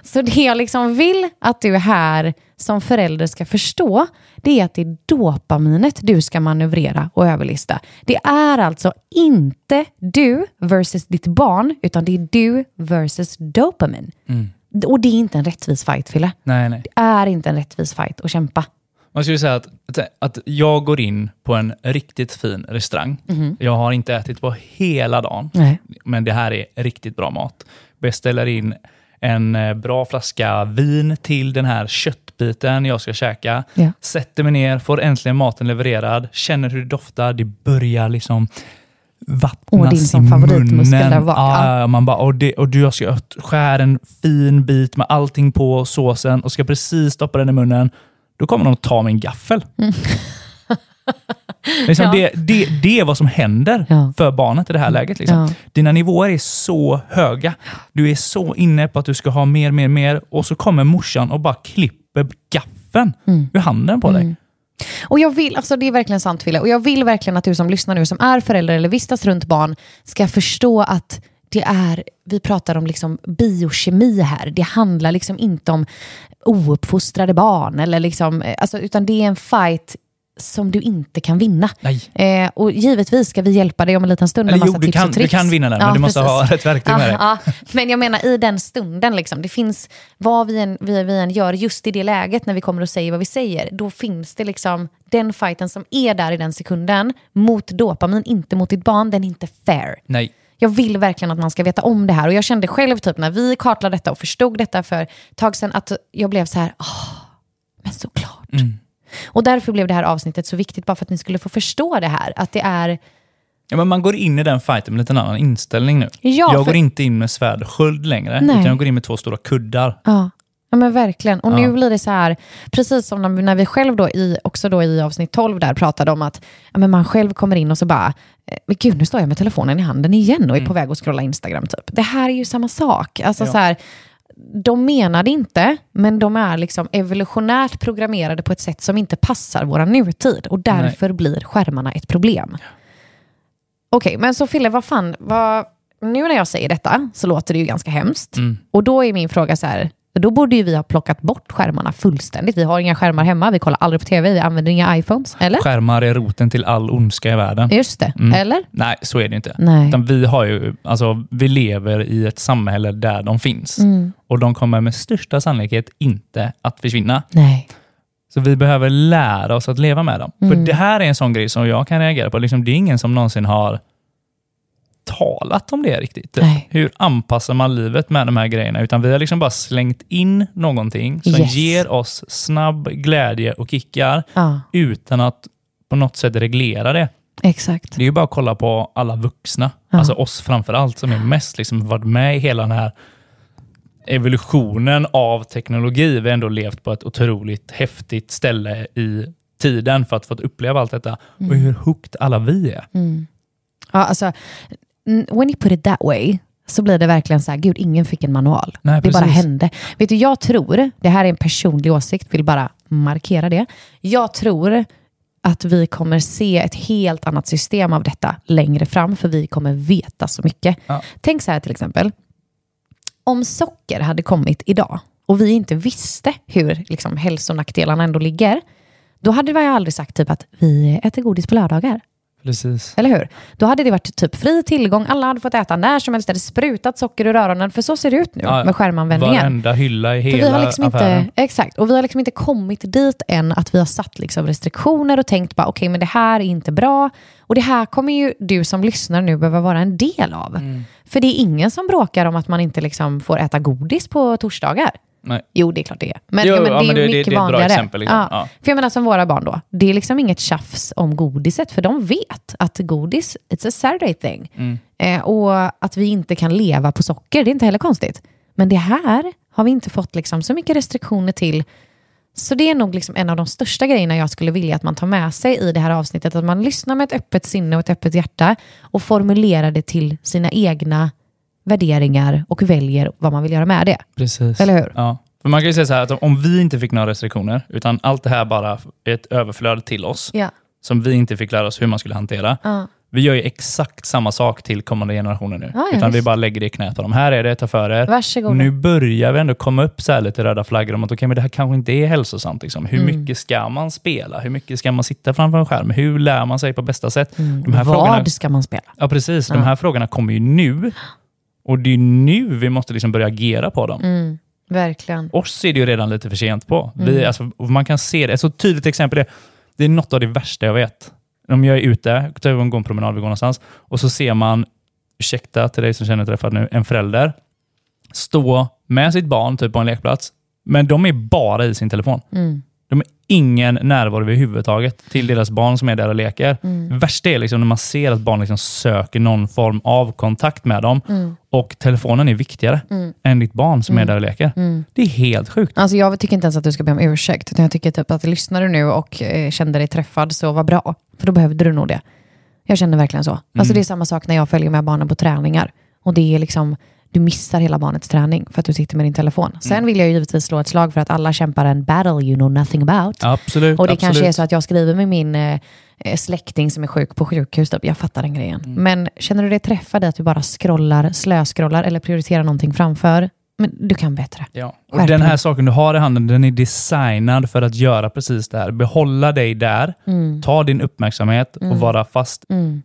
så det jag liksom vill att du här som förälder ska förstå, det är att det är dopaminet du ska manövrera och överlista. Det är alltså inte du versus ditt barn, utan det är du versus dopamin. Och det är inte en rättvis fight, Fille. Nej, nej. Det är inte en rättvis fight att kämpa. Man skulle säga att, att, jag går in på en riktigt fin restaurang. Jag har inte ätit på hela dagen, Nej. men det här är riktigt bra mat. Beställer in en eh, bra flaska vin till den här köttbiten jag ska käka. Ja. Sätter mig ner, får äntligen maten levererad, känner hur det doftar, det börjar liksom vattnas Åh, din i favoritmuskel munnen. där bak. Ja, man bara, och, det, och du, jag ska skära en fin bit med allting på såsen och ska precis stoppa den i munnen. Då kommer de att ta min gaffel. liksom Ja. det, det, det är vad som händer Ja. för barnet i det här läget. Liksom. Ja. Dina nivåer är så höga. Du är så inne på att du ska ha mer, mer, mer och så kommer morsan och bara klipper gaffeln Mm. ur handen på dig. Och jag vill, alltså det är verkligen sant Fille, och jag vill verkligen att du som lyssnar nu, som är förälder eller vistas runt barn, ska förstå att det är, vi pratar om liksom biokemi här. Det handlar liksom inte om ouppfostrade barn, eller liksom, eh, alltså, utan det är en fight som du inte kan vinna. Nej. Eh, och givetvis ska vi hjälpa dig om en liten stund med Eller massa jo, du tips kan, och du tricks. kan vinna den, men du måste precis. ha rätt verktyg med dig. Ja, ja. Men jag menar i den stunden, liksom, det finns vad vi än, vi, vi än gör just i det läget när vi kommer och säger vad vi säger, då finns det liksom den fighten som är där i den sekunden mot dopamin, inte mot ditt barn, den är inte fair. Nej. Jag vill verkligen att man ska veta om det här och jag kände själv typ när vi kartlade detta och förstod detta för ett tag sedan att jag blev så här, åh, men såklart. Mm. Och därför blev det här avsnittet så viktigt, bara för att ni skulle få förstå det här. Att det är, Ja, men man går in i den fighten med lite en annan inställning nu. Ja, jag för- går inte in med svärd och sköld längre, Nej. utan jag går in med två stora kuddar. Ja, ja men verkligen. Och Ja. nu blir det så här, precis som när, vi själv då i, också då i avsnitt 12 där pratade om att ja, men man själv kommer in och så bara, eh, men gud nu står jag med telefonen i handen igen och är på väg att scrolla Instagram typ. Det här är ju samma sak. Alltså Ja. så här, de menar det inte, men de är liksom evolutionärt programmerade på ett sätt som inte passar vår nutid. Och därför blir skärmarna ett problem. Okej, men så Fille, vad fan, vad, nu när jag säger detta så låter det ju ganska hemskt. Mm. Och då är min fråga så här, då borde ju vi ha plockat bort skärmarna fullständigt. Vi har inga skärmar hemma, vi kollar aldrig på tv, vi använder inga iPhones, eller? Skärmar är roten till all ondska i världen. Just det, Mm. eller? Nej, så är det inte. Nej. Utan vi, har ju, alltså, vi lever i ett samhälle där de finns. Mm. Och de kommer med största sannolikhet inte att försvinna. Nej. Så vi behöver lära oss att leva med dem. Mm. För det här är en sån grej som jag kan reagera på. Liksom, det är ingen som någonsin har talat om det riktigt. Nej. Hur anpassar man livet med de här grejerna? Utan vi har liksom bara slängt in någonting som Yes. ger oss snabb glädje och kickar Ja, utan att på något sätt reglera det. exakt. Det är ju bara att kolla på alla vuxna, Ja. alltså oss framför allt, som är mest liksom varit med i hela den här evolutionen av teknologi. Vi har ändå levt på ett otroligt häftigt ställe i tiden för att få uppleva allt detta. Och hur hooked alla vi är. Mm. Ja, alltså, when you put it that way, så blir det verkligen så här, gud, ingen fick en manual. Nej, det bara precis. hände. Vet du, jag tror, det här är en personlig åsikt, vill bara markera det. Jag tror att vi kommer se ett helt annat system av detta längre fram, för vi kommer veta så mycket. Ja. Tänk så här till exempel, om socker hade kommit idag och vi inte visste hur liksom, hälsonackdelarna ändå ligger, då hade jag aldrig sagt typ att vi äter godis på lördagar. Precis. Eller hur? Då hade det varit typ fri tillgång, alla hade fått äta när som helst, det hade sprutat socker ur öronen, för så ser det ut nu Ja, med skärmanvändningen. Varenda hylla i För hela vi har liksom affären. inte, exakt, och vi har liksom inte kommit dit än att vi har satt liksom restriktioner och tänkt bara okej, men det här är inte bra. Och det här kommer ju du som lyssnar nu behöva vara en del av. Mm. För det är ingen som bråkar om att man inte liksom får äta godis på torsdagar. Nej. Jo, det är klart det är. Men, Jo, ja, men ja, det är men det- det- mycket det är ett bra vanligare. exempel, liksom. Ja. Ja. För jag menar som våra barn då, det är liksom inget tjafs om godiset, för de vet att godis, it's a Saturday thing. Mm. Eh, och att vi inte kan leva på socker, det är inte heller konstigt. Men det här har vi inte fått liksom så mycket restriktioner till. Så det är nog liksom en av de största grejerna jag skulle vilja att man tar med sig i det här avsnittet. Att man lyssnar med ett öppet sinne och ett öppet hjärta och formulerar det till sina egna värderingar och väljer vad man vill göra med det. Precis. Eller hur? Ja. För man kan ju säga så här att om vi inte fick några restriktioner, utan allt det här bara är ett överflöd till oss, Ja. som vi inte fick lära oss hur man skulle hantera. Ja. Vi gör ju exakt samma sak till kommande generationer nu. Ja, ja, utan vi visst. bara lägger det i knät på dem. Här är det, ta för er. Varsågod. Nu börjar vi ändå komma upp så här lite röda flaggor om att okay, men det här kanske inte är hälsosamt. Liksom. Hur Mm. mycket ska man spela? Hur mycket ska man sitta framför en skärm? Hur lär man sig på bästa sätt? De här Mm. Vad frågorna, ska man spela? ja, precis. De här frågorna kommer ju nu. Och det är nu vi måste liksom börja agera på dem. Mm, verkligen. Oss är det ju redan lite för sent på. Vi, Mm. alltså, och man kan se det. Ett så tydligt exempel är, det är något av det värsta jag vet. Om jag är ute, tar en gång promenad, vi går någonstans, och så ser man, ursäkta till dig som känner träffad nu, en förälder stå med sitt barn typ på en lekplats, men de är bara i sin telefon. Mm. De har ingen närvaro överhuvudtaget till deras barn som är där och leker. Mm. Det värsta är liksom när man ser att barn liksom söker någon form av kontakt med dem Mm. och telefonen är viktigare än ditt barn som är där och leker. Mm. Det är helt sjukt. Alltså jag tycker inte ens att du ska be om ursäkt, utan jag tycker typ att lyssnar du nu och eh, kände dig träffad, så var bra. För då behövde du nog det. Jag känner verkligen så. Alltså det är samma sak när jag följer med barnen på träningar. Och det är liksom, du missar hela barnets träning för att du sitter med din telefon. Sen vill jag givetvis slå ett slag för att alla kämpar en battle you know nothing about. Absolut. Och det absolut. kanske är så att jag skriver med min eh, eh, släkting som är sjuk på sjukhus. Typ. Jag fattar den grejen. Mm. Men känner du dig träffad i att du bara scrollar, slöscrollar eller prioriterar någonting framför? Men du kan bättre. Ja. Och den här saken du har i handen, den är designad för att göra precis det här. Behålla dig där, ta din uppmärksamhet och vara fast. Mm.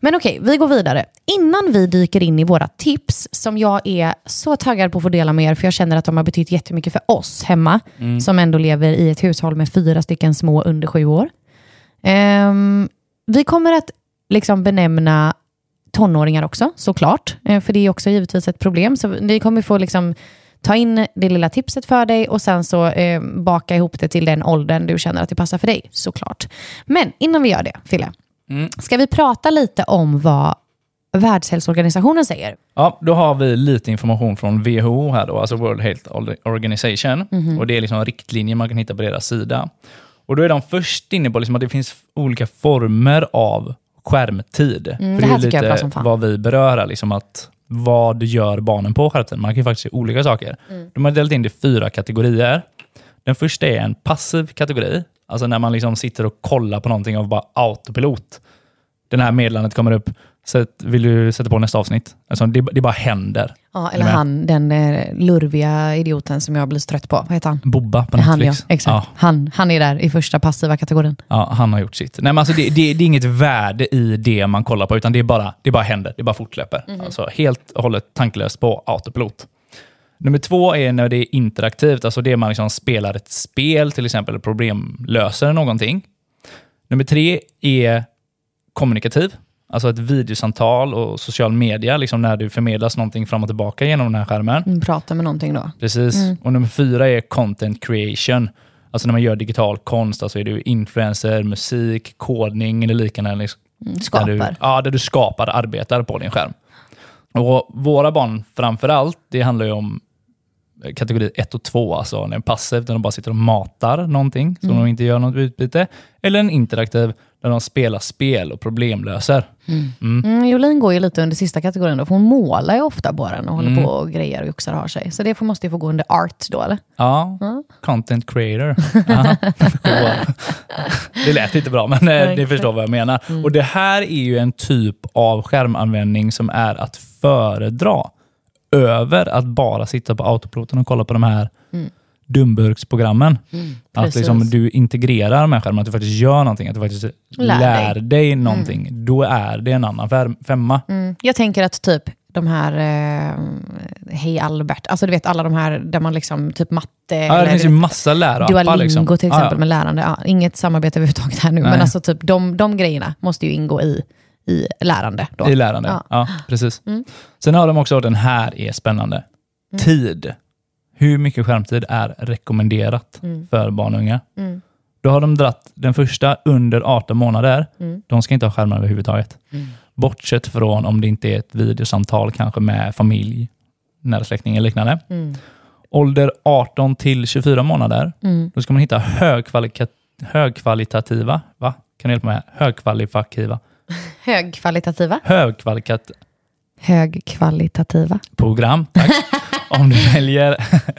Men okej, vi går vidare. Innan vi dyker in i våra tips, som jag är så taggad på att få dela med er, för jag känner att de har betytt jättemycket för oss hemma, som ändå lever i ett hushåll med fyra stycken små under sju år. Ehm, vi kommer att liksom benämna tonåringar också, såklart. Eh, för det är också givetvis ett problem. Så vi kommer få liksom ta in det lilla tipset för dig och sen så eh, baka ihop det till den åldern du känner att det passar för dig, såklart. Men innan vi gör det, Fille, ska vi prata lite om vad Världshälsoorganisationen säger? Ja, då har vi lite information från WHO, här då, alltså World Health Organization. Och Det är liksom riktlinjer man kan hitta på deras sida. Och Då är de först inne på liksom att det finns olika former av skärmtid. Mm, För det här är lite vad vi berör liksom att vad gör barnen på skärmtid? Man kan ju faktiskt se olika saker. Mm. De har delat in det i fyra kategorier. Den första är en passiv kategori, alltså när man liksom sitter och kollar på någonting av bara autopilot. Den här meddelandet kommer upp, Sätt, vill du sätta på nästa avsnitt? Alltså, det, det bara händer. Ja, eller han, den eh, lurviga idioten som jag blir så trött på. Vad heter han? Bobba på Han, ja. Netflix. Exakt. Ja, Han, han är där i första passiva kategorin. ja, han har gjort sitt. Nej, men alltså det, det, det är inget värde i det man kollar på, utan det, är bara, det bara händer. Det bara fortlöper. Mhm. Alltså, helt och hållet tanklöst på autopilot. Nummer två är när det är interaktivt, alltså det man liksom spelar ett spel, till exempel problemlöser någonting. Nummer tre är kommunikativ, alltså ett videosamtal och social media, liksom när du förmedlas någonting fram och tillbaka genom den här skärmen. Mm, Prata med någonting då. Precis. Och nummer fyra är content creation. Alltså när man gör digital konst, alltså är du influencer, musik, kodning eller liknande. Liksom, skapar. Där du, ja, där du skapar, arbetar på din skärm. Och våra barn framför allt, det handlar ju om kategori 1 och 2, alltså en passiv där de bara sitter och matar någonting som de inte gör något utbyte. Eller en interaktiv där de spelar spel och problemlöser. Mm, Jolin går ju lite under sista kategorin då, för hon målar ju ofta på den och håller på och grejer och joxar har sig. Så det får, måste ju få gå under art då, eller? Ja, content creator. Det lät inte bra, men eh, ni förstår vad jag menar. Och Det här är ju en typ av skärmanvändning som är att föredra över att bara sitta på autopiloten och kolla på de här dumburksprogrammen. att precis. liksom du integrerar med skärmen, att du faktiskt gör någonting, att du faktiskt Lär lär, dig. dig, någonting. Då är det en annan femma. Mm. Jag tänker att typ de här eh, Hej Albert, alltså du vet alla de här där man liksom typ matte, Ja, det eller finns ju massa lärappar. Duolingo liksom. till exempel Ja, ja. med lärande. Ja, inget samarbete överhuvudtaget här nu, Nej. men alltså typ de, de grejerna måste ju ingå i, i lärande. Då. I lärande, Ja. ja. precis. Mm. Sen har de också, den här är spännande, tid. Hur mycket skärmtid är rekommenderat för barn och unga? Mm. Då har de dratt den första under 18 månader. Mm. De ska inte ha skärmar överhuvudtaget. Bortsett från om det inte är ett videosamtal kanske med familj, nära släkting eller liknande. Mm. Ålder 18 till 24 månader, Mm. då ska man hitta högkvalika- högkvalitativa, va? Kan du hjälpa mig? Högkvalitativa. Högkvalitativa. Högkvalikat Högkvalitativa. program. Tack. om, du väljer,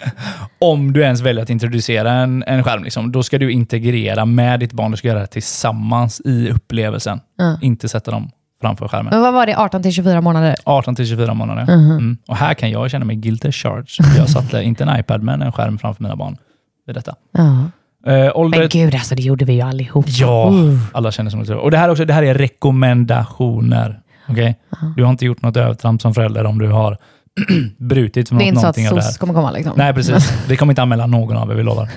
om du ens väljer att introducera en, en skärm, liksom, då ska du integrera med ditt barn. Du ska göra det tillsammans i upplevelsen. Ja. Inte sätta dem framför skärmen. Men vad var det, 18 till 24 månader? 18 till 24 månader. Mhm. Mm. Och här kan jag känna mig guilty charge. Jag satte inte en iPad, men en skärm framför mina barn vid detta. Ja. Eh, ålder... Men gud, alltså det gjorde vi ju allihop. Ja, Uh. alla känner som det. Och det här, är också, det här är rekommendationer. Okej? Du har inte gjort något övertramp som förälder om du har brutit Det är mot inte så att någonting av det här. SOS kommer komma liksom. Nej, precis. Vi kommer inte anmäla någon av er, vi lovar.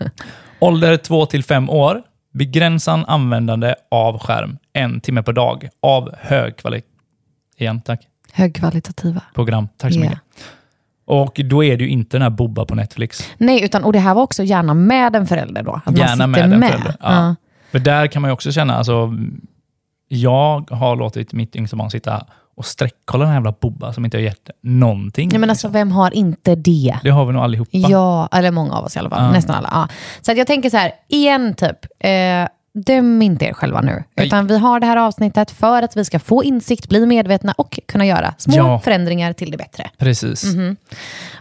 Ålder 2 till 5 år. Begränsad användande av skärm en timme per dag av hög kvalitet. Igen, tack. Högkvalitativa. Program. Tack så Ja. mycket. Och då är det ju inte den här Bobba på Netflix. Nej, utan, och det här var också gärna med en förälder då. Att Gärna man sitter med med. en förälder. Ja. För där kan man ju också känna, alltså, jag har låtit mitt yngsta barn sitta och sträckkolla den här jävla Bobba som inte har gett någonting. Nej, men alltså, vem har inte det? Det har vi nog allihopa. Ja, eller många av oss i alla fall. Ja. Nästan alla. Ja. Så att jag tänker så här, igen typ, eh, döm inte er själva nu. Utan vi har det här avsnittet för att vi ska få insikt, bli medvetna och kunna göra små Ja. förändringar till det bättre. Precis.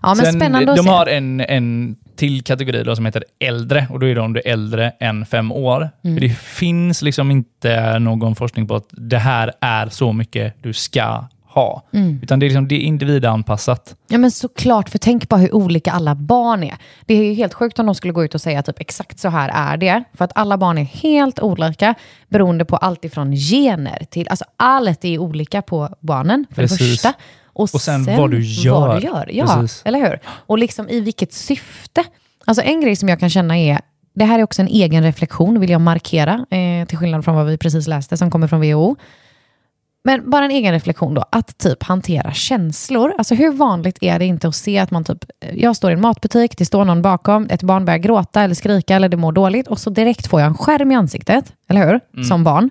Ja, men Sen, spännande att de se. har en, en till kategori då som heter äldre och då är det om du är äldre än fem år. Mm. Det finns liksom inte någon forskning på att det här är så mycket du ska ha. Mm. Utan det är, liksom, det är individanpassat. Ja men såklart, för tänk på hur olika alla barn är. Det är ju helt sjukt om de skulle gå ut och säga typ exakt så här är det. För att alla barn är helt olika beroende på allt ifrån gener till, alltså allt är olika på barnen för det Precis. första. Och, sen vad du gör. Vad du gör. Ja, Precis. eller hur? Och liksom i vilket syfte. Alltså en grej som jag kan känna är, det här är också en egen reflektion vill jag markera, eh, till skillnad från vad vi precis läste som kommer från WHO. Men bara en egen reflektion då, att typ hantera känslor. Alltså hur vanligt är det inte att se att man typ, jag står i en matbutik, det står någon bakom, ett barn börjar gråta eller skrika eller det mår dåligt och så direkt får jag en skärm i ansiktet, eller hur? Som barn.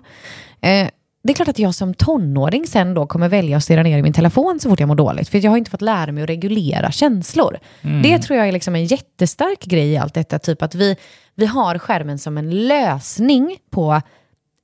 Eh, det är klart att jag som tonåring sen då kommer välja att stirra ner i min telefon så fort jag mår dåligt. För jag har inte fått lära mig att regulera känslor. Det tror jag är liksom en jättestark grej i allt detta. Typ att vi, vi har skärmen som en lösning på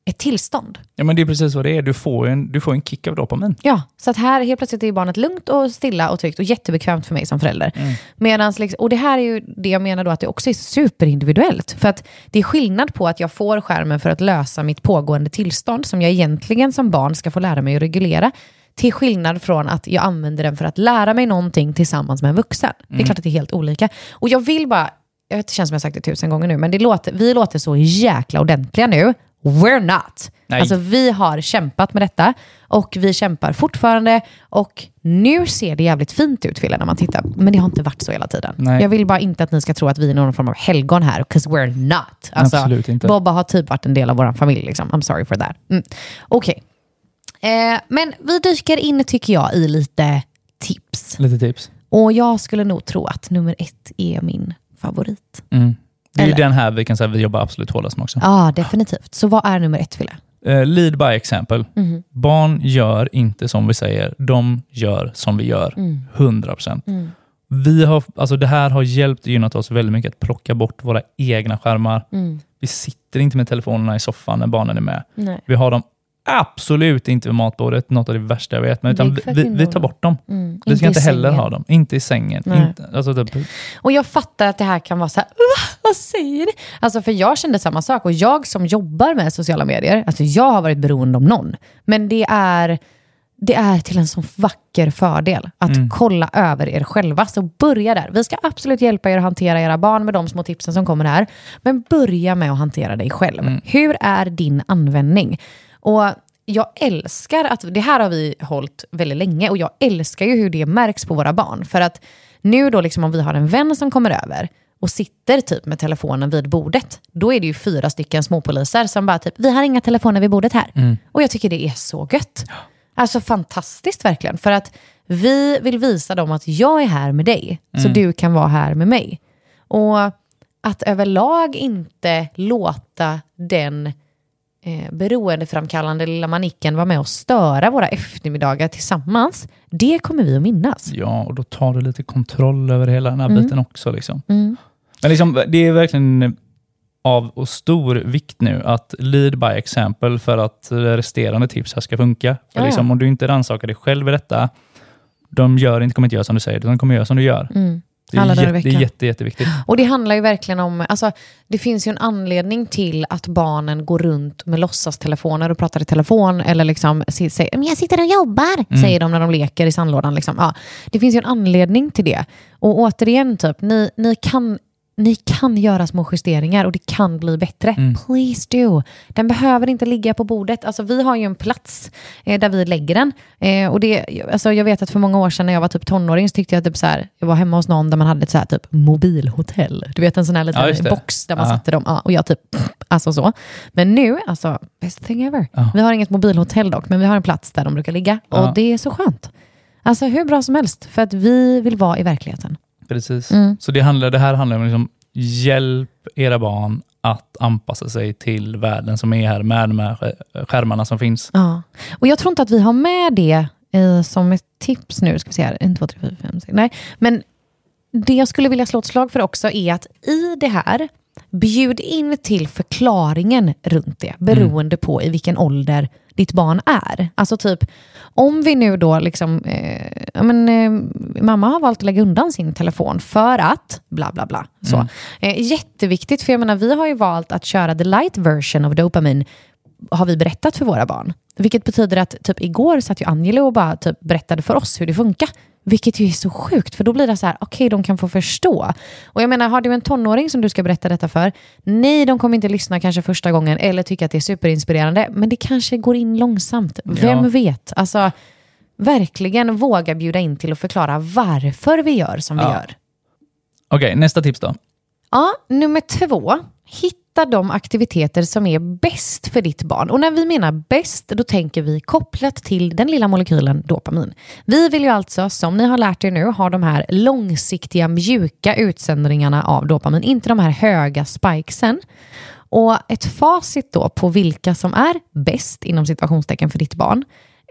ett tillstånd. Ja, men det är precis vad det är. Du får en, du får en kick av dopamin. Ja, så att här helt plötsligt är barnet lugnt och stilla och tryggt och jättebekvämt för mig som förälder. Medans, liksom, och det här är ju det jag menar då att det också är superindividuellt. För att det är skillnad på att jag får skärmen för att lösa mitt pågående tillstånd som jag egentligen som barn ska få lära mig att reglera. Till skillnad från att jag använder den för att lära mig någonting tillsammans med en vuxen. Det är klart att det är helt olika. Och jag vill bara, jag vet, det känns som jag sagt det tusen gånger nu, men det låter, vi låter så jäkla ordentliga nu. We're not. Nej. Alltså vi har kämpat med detta och vi kämpar fortfarande och nu ser det jävligt fint ut Fille när man tittar. Men det har inte varit så hela tiden. Nej. Jag vill bara inte att ni ska tro att vi är någon form av helgon här, 'cause we're not. Alltså, Absolut inte. Bobba har typ varit en del av vår familj, liksom. I'm sorry for that. Mm. Okej. Eh, men vi dyker in tycker jag i lite tips. Lite tips. Och jag skulle nog tro att nummer ett är min favorit. Mm. Det är ju den här vi kan säga vi jobbar absolut hårdast med också. Ja, definitivt. Så vad är nummer ett, Fille? Eh, lead by example. Mhm. Barn gör inte som vi säger, de gör som vi gör. Mm. 100%. Vi har, alltså det här har hjälpt och gynnat oss väldigt mycket att plocka bort våra egna skärmar. Mm. Vi sitter inte med telefonerna i soffan när barnen är med. Nej. Vi har dem absolut inte vid matbordet, något av det värsta jag vet. Men utan vi, vi tar bort dem. Mm. Vi ska inte heller sängen. ha dem. Inte i sängen. Inte, alltså typ, Och jag fattar att det här kan vara så här, "Ugh, vad säger ni? Alltså för jag kände samma sak och jag som jobbar med sociala medier, alltså jag har varit beroende om någon. Men det är, det är till en så vacker fördel att kolla över er själva. Så börja där. Vi ska absolut hjälpa er att hantera era barn med de små tipsen som kommer här. Men börja med att hantera dig själv. Hur är din användning? Och jag älskar att, det här har vi hållit väldigt länge och jag älskar ju hur det märks på våra barn. För att nu då liksom om vi har en vän som kommer över och sitter typ med telefonen vid bordet, då är det ju fyra stycken småpoliser som bara typ, vi har inga telefoner vid bordet här. Och jag tycker det är så gött. Alltså fantastiskt verkligen. För att vi vill visa dem att jag är här med dig, så du kan vara här med mig. Och att överlag inte låta den eh, beroendeframkallande lilla manicken vara med och störa våra eftermiddagar tillsammans, det kommer vi att minnas. ja, och då tar du lite kontroll över hela den här Mm. biten också. Liksom. Men liksom, det är verkligen av och stor vikt nu att lead by example för att resterande tips här ska funka. För Ja, ja. liksom, om du inte rannsakar dig själv i detta, de gör inte, kommer inte göra som du säger, utan de kommer göra som du gör. Det är, Mm. Alla dagar i jätte, det är jätte, jätteviktigt. Och det handlar ju verkligen om, alltså, det finns ju en anledning till att barnen går runt med låtsastelefoner och pratar i telefon eller liksom säger "Men jag sitter och jobbar, säger de när de leker i sandlådan. Liksom. Ja, det finns ju en anledning till det. Och återigen, typ, ni, ni, kan, ni kan göra små justeringar och det kan bli bättre. Please do. Den behöver inte ligga på bordet. Alltså, vi har ju en plats eh, där vi lägger den. Eh, och det, alltså, jag vet att för många år sedan när jag var typ tonåring så tyckte jag typ så här, jag var hemma hos någon där man hade ett så här typ mobilhotell. Du vet en sån här liten Ja, box där man Ja. satte dem. Ja, och jag typ, alltså så. Men nu, alltså best thing ever. Ja. Vi har inget mobilhotell dock, men vi har en plats där de brukar ligga. Ja. Och det är så skönt. Alltså hur bra som helst, för att vi vill vara i verkligheten. Precis. Mm. Så det, handlar, det här handlar om liksom, hjälp era barn att anpassa sig till världen som är här med de här skär- skärmarna som finns. Ja. Och jag tror inte att vi har med det eh, som ett tips nu. Ska vi se här. 1, 2, 3, 4, 5, 6. Nej, men det jag skulle vilja slå ett slag för också är att i det här, bjud in till förklaringen runt det, beroende på i vilken ålder ditt barn är. Alltså typ, om vi nu då liksom, eh, ja men, eh, mamma har valt att lägga undan sin telefon för att, bla bla bla. Så. Eh, jätteviktigt, för jag menar vi har ju valt att köra the light version of dopamin har vi berättat för våra barn. Vilket betyder att typ igår satt ju Angelo och bara typ berättade för oss hur det funkar. Vilket ju är så sjukt, för då blir det så här, okej, de kan få förstå. Och jag menar, har du en tonåring som du ska berätta detta för? Nej, de kommer inte lyssna kanske första gången eller tycka att det är superinspirerande, men det kanske går in långsamt. Vem Ja. vet? Alltså, verkligen våga bjuda in till att förklara varför vi gör som vi Ja. gör. Okej, nästa tips då. Ja, nummer två. Hitta de aktiviteter som är bäst för ditt barn. Och när vi menar bäst, då tänker vi kopplat till den lilla molekylen dopamin. Vi vill ju alltså, som ni har lärt er nu, ha de här långsiktiga mjuka utsändningarna av dopamin, inte de här höga spikesen. Och ett facit då på vilka som är bäst inom situationstecken för ditt barn.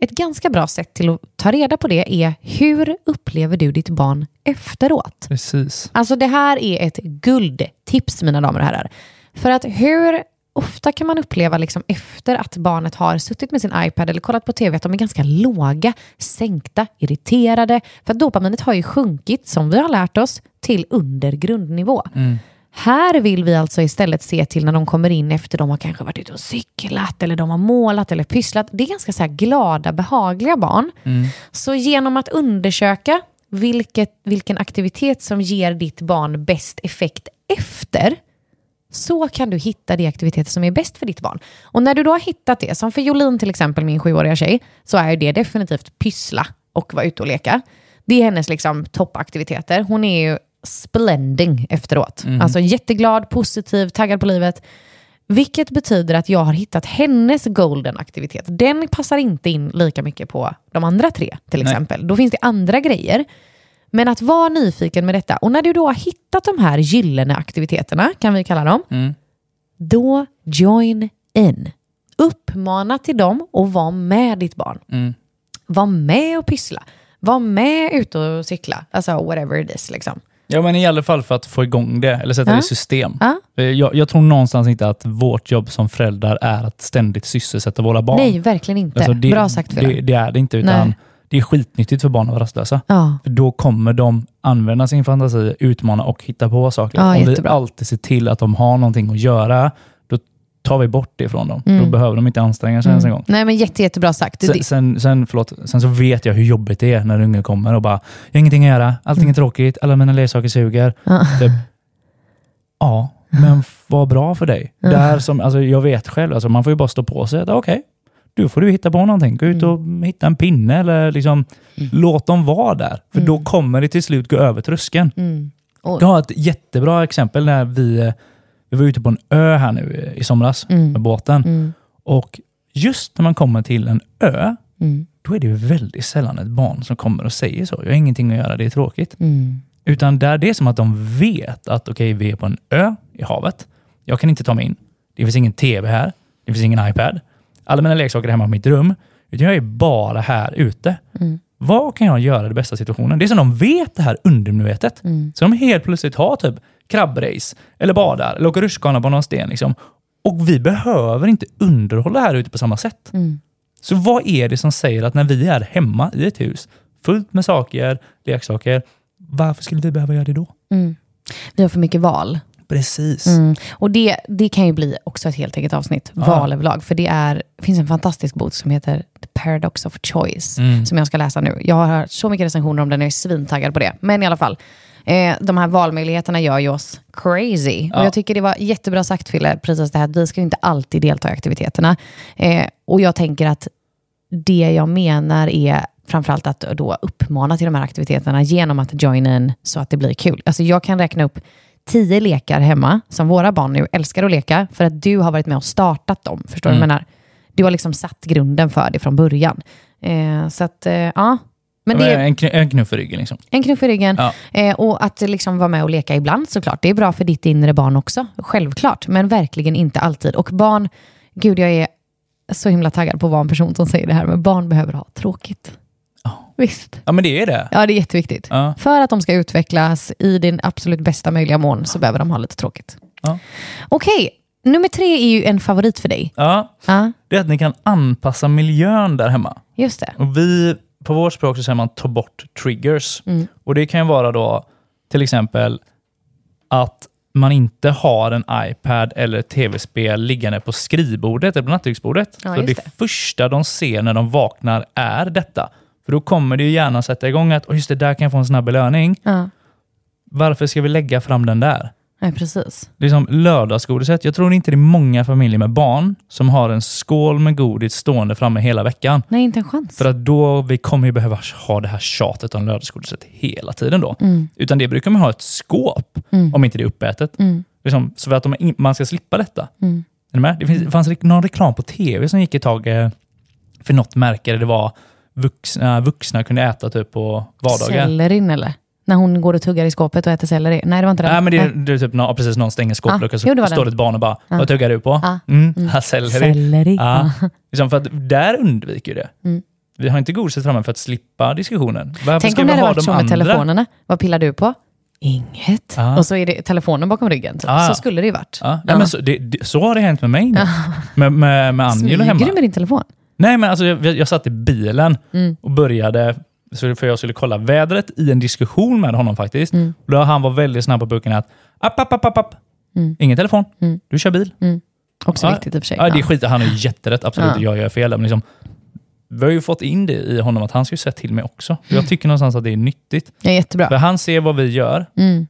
Ett ganska bra sätt till att ta reda på det är hur upplever du ditt barn efteråt? Precis. Alltså det här är ett guldtips mina damer och herrar. För att hur ofta kan man uppleva liksom efter att barnet har suttit med sin iPad eller kollat på tv att de är ganska låga, sänkta, irriterade. För att dopaminet har ju sjunkit, som vi har lärt oss, till under grundnivå. Här vill vi alltså istället se till när de kommer in efter de har kanske varit ute och cyklat eller de har målat eller pysslat. Det är ganska så glada, behagliga barn. Så genom att undersöka vilket, vilken aktivitet som ger ditt barn bäst effekt efter, så kan du hitta de aktiviteter som är bäst för ditt barn. Och när du då har hittat det, som för Jolin till exempel, min sjuåriga tjej, så är det definitivt pyssla och vara ute och leka. Det är hennes liksom toppaktiviteter. Hon är ju splending efteråt. Alltså jätteglad, positiv, taggad på livet. Vilket betyder att jag har hittat hennes golden aktivitet. Den passar inte in lika mycket på de andra tre till Nej. exempel. Då finns det andra grejer. Men att vara nyfiken med detta. Och när du då har hittat de här gyllene aktiviteterna, kan vi kalla dem, Mm. då join in. Uppmana till dem och var med ditt barn. Mm. Var med och pyssla. Var med ute och cykla. Alltså whatever it is. Liksom. Ja, men i alla fall för att få igång det, eller sätta Ja. det i system. Ja. Eh, Jag, jag tror någonstans inte att vårt jobb som föräldrar är att ständigt sysselsätta våra barn. Nej, verkligen inte. Alltså, det, Bra sagt Fille. det, det är det inte, utan Nej. Det är skitnyttigt för barn att vara rastlösa. Ja. För då kommer de använda sin fantasi, utmana och hitta på saker. Ja, Om vi jättebra. alltid ser till att de har någonting att göra, då tar vi bort det från dem. Mm. Då behöver de inte anstränga sig ens en gång. Nej, men jätte, jättebra sagt. Sen, sen, sen, förlåt, sen så vet jag hur jobbigt det är när ungen kommer och bara, jag har ingenting att göra, allting är tråkigt, alla mina leksaker suger. Mm. Ja. Typ, ja, men vad bra för dig. Ja. Där som, alltså, jag vet själv, alltså, man får ju bara stå på sig. Okej, du får du hitta på någonting. Gå ut och hitta en pinne eller liksom, låt dem vara där. För då kommer det till slut gå över tröskeln. Mm. Jag har ett jättebra exempel när vi, vi var ute på en ö här nu i somras Mm. med båten. Mm. Och just när man kommer till en ö, Mm. då är det väldigt sällan ett barn som kommer och säger så. Jag har ingenting att göra, det är tråkigt. Mm. Utan där det är som att de vet att okej, vi är på en ö i havet. Jag kan inte ta mig in. Det finns ingen tv här. Det finns ingen iPad. Alla mina leksaker hemma på mitt rum. Utan jag är bara här ute. Mm. Vad kan jag göra i den bästa situationen? Det är som de vet det här undermedvetet. Mm. Så de helt plötsligt har typ krabbrace, eller badar, eller åker rutschkana på någon sten. Liksom. Och vi behöver inte underhålla här ute på samma sätt. Mm. Så vad är det som säger att när vi är hemma i ett hus, fullt med saker, leksaker, varför skulle vi behöva göra det då? Mm. Vi har för mycket val. Precis. Mm. Och det, det kan ju bli också ett helt eget avsnitt, val överlag. För det är, finns en fantastisk bok som heter The Paradox of Choice, Mm. som jag ska läsa nu. Jag har hört så mycket recensioner om den, jag är svintaggad på det. Men i alla fall, eh, de här valmöjligheterna gör ju oss crazy. Ja. Och jag tycker det var jättebra sagt, Fille, precis det här att vi ska ju inte alltid delta i aktiviteterna. Eh, och jag tänker att det jag menar är framförallt att då uppmana till de här aktiviteterna genom att join in så att det blir kul. Alltså jag kan räkna upp tio lekar hemma som våra barn nu älskar att leka för att du har varit med och startat dem. Förstår du vad jag menar? Du har liksom satt grunden för det från början. Eh, så att, eh, ja. Men det är En, en knuff i ryggen. Liksom. en knuff i ryggen. Ja. Eh, och att liksom vara med och leka ibland såklart. Det är bra för ditt inre barn också. Självklart. Men verkligen inte alltid. Och barn, gud jag är så himla taggad på att vara en person som säger det här. Men barn behöver ha tråkigt. Visst. Ja, men det är det. Ja, det är jätteviktigt. Ja. För att de ska utvecklas i din absolut bästa möjliga mån så behöver de ha lite tråkigt. Ja. Okej, nummer tre är ju en favorit för dig. Ja, Ja, det är att ni kan anpassa miljön där hemma. just det. Och vi, på vårt språk så säger man ta bort triggers. Mm. Och Det kan ju vara då till exempel att man inte har en iPad eller tv-spel liggande på skrivbordet eller på nattduksbordet. Ja, så det, det. första de ser när de vaknar är detta. För då kommer det ju gärna sätta igång att, oh just det, där kan jag få en snabb belöning. Ja, Varför ska vi lägga fram den där? nej, precis. Liksom lördagsgodiset. Jag tror inte det är många familjer med barn som har en skål med godis stående framme hela veckan. Nej, inte en chans. För att då vi kommer ju behöva ha det här tjatet om lördagsgodiset hela tiden då. Mm. Utan det brukar man ha ett skåp, Mm. om inte det är uppätet. Mm. Liksom, så att de, man ska slippa detta. Mm. Är? Det, finns, det fanns re- någon reklam på tv som gick ett tag eh, för något märke. där Det var vuxna, vuxna kunde äta typ på vardagar. Sellerin eller? När hon går och tuggar i skåpet och äter selleri. Nej, det var inte det. Nej, men det, är- det är typ nå- precis någon stänger skåpluckan Ah, så jo, det står den. ett barn och bara, Ah. vad tuggar du på? Ah. Mm. Mm. selleri. Ja. Liksom för att där undviker det. Mm. Vi har inte godiset framme för att slippa diskussionen. Varför Tänk om det hade ha varit så med andra? telefonerna. Vad pillar du på? Inget. Ja. Och så är det telefonen bakom ryggen. typ. Ja. Så skulle det ju varit. Ja, ja. Men så, det, det, så har det hänt med mig nu. Med, med, med Angelo Smyger hemma. du med din telefon? Nej, men alltså, jag, jag satt i bilen Mm. och började, för jag skulle kolla vädret i en diskussion med honom faktiskt. Mm. Och Då han var väldigt snabb på pucken att, app, app, app, app, app. Mm. ingen telefon, Mm. du kör bil. Också Ja. viktigt i och för sig. Ja, det är skit, han har jätterätt, absolut, Ja. jag gör fel. Men liksom, vi har ju fått in det i honom att han ska säga till mig också. Jag tycker någonstans att det är nyttigt. Ja, jättebra. För han ser vad vi gör Mm.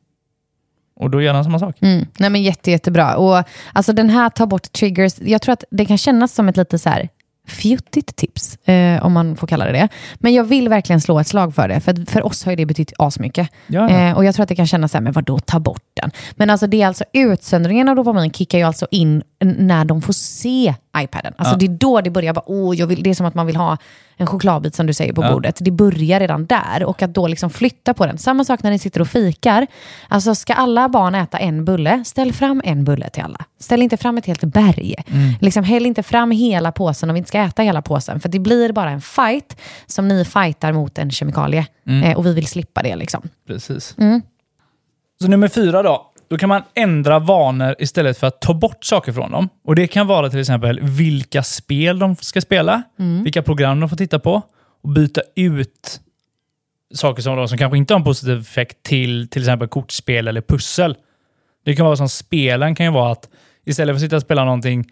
och då gör han samma sak. Mm. Nej, men jätte, jättebra. Och, alltså, den här tar bort triggers. Jag tror att det kan kännas som ett lite så här fjuttigt tips, eh, om man får kalla det det. Men jag vill verkligen slå ett slag för det, för för oss har det betytt asmycket. Ja. Eh, och jag tror att det kan kännas så här, men vadå ta bort den? Men alltså det är alltså utsöndringen av dopamin kickar ju alltså in när de får se iPaden. Alltså Ja. det är då det börjar, bara, oh, jag vill, det är som att man vill ha en chokladbit som du säger på Ja. bordet. Det börjar redan där och att då liksom flytta på den. Samma sak när ni sitter och fikar. Alltså ska alla barn äta en bulle, ställ fram en bulle till alla. Ställ inte fram ett helt berg. Liksom, häll inte fram hela påsen om vi inte ska äta hela påsen. För det blir bara en fight som ni fightar mot en kemikalie. Eh, och vi vill slippa det. Liksom. Precis. Så nummer fyra då. Då kan man ändra vanor istället för att ta bort saker från dem. Och Det kan vara till exempel vilka spel de ska spela, vilka program de får titta på och byta ut saker som, som kanske inte har en positiv effekt till till exempel kortspel eller pussel. Det kan vara som spelen kan ju vara att istället för att sitta och spela någonting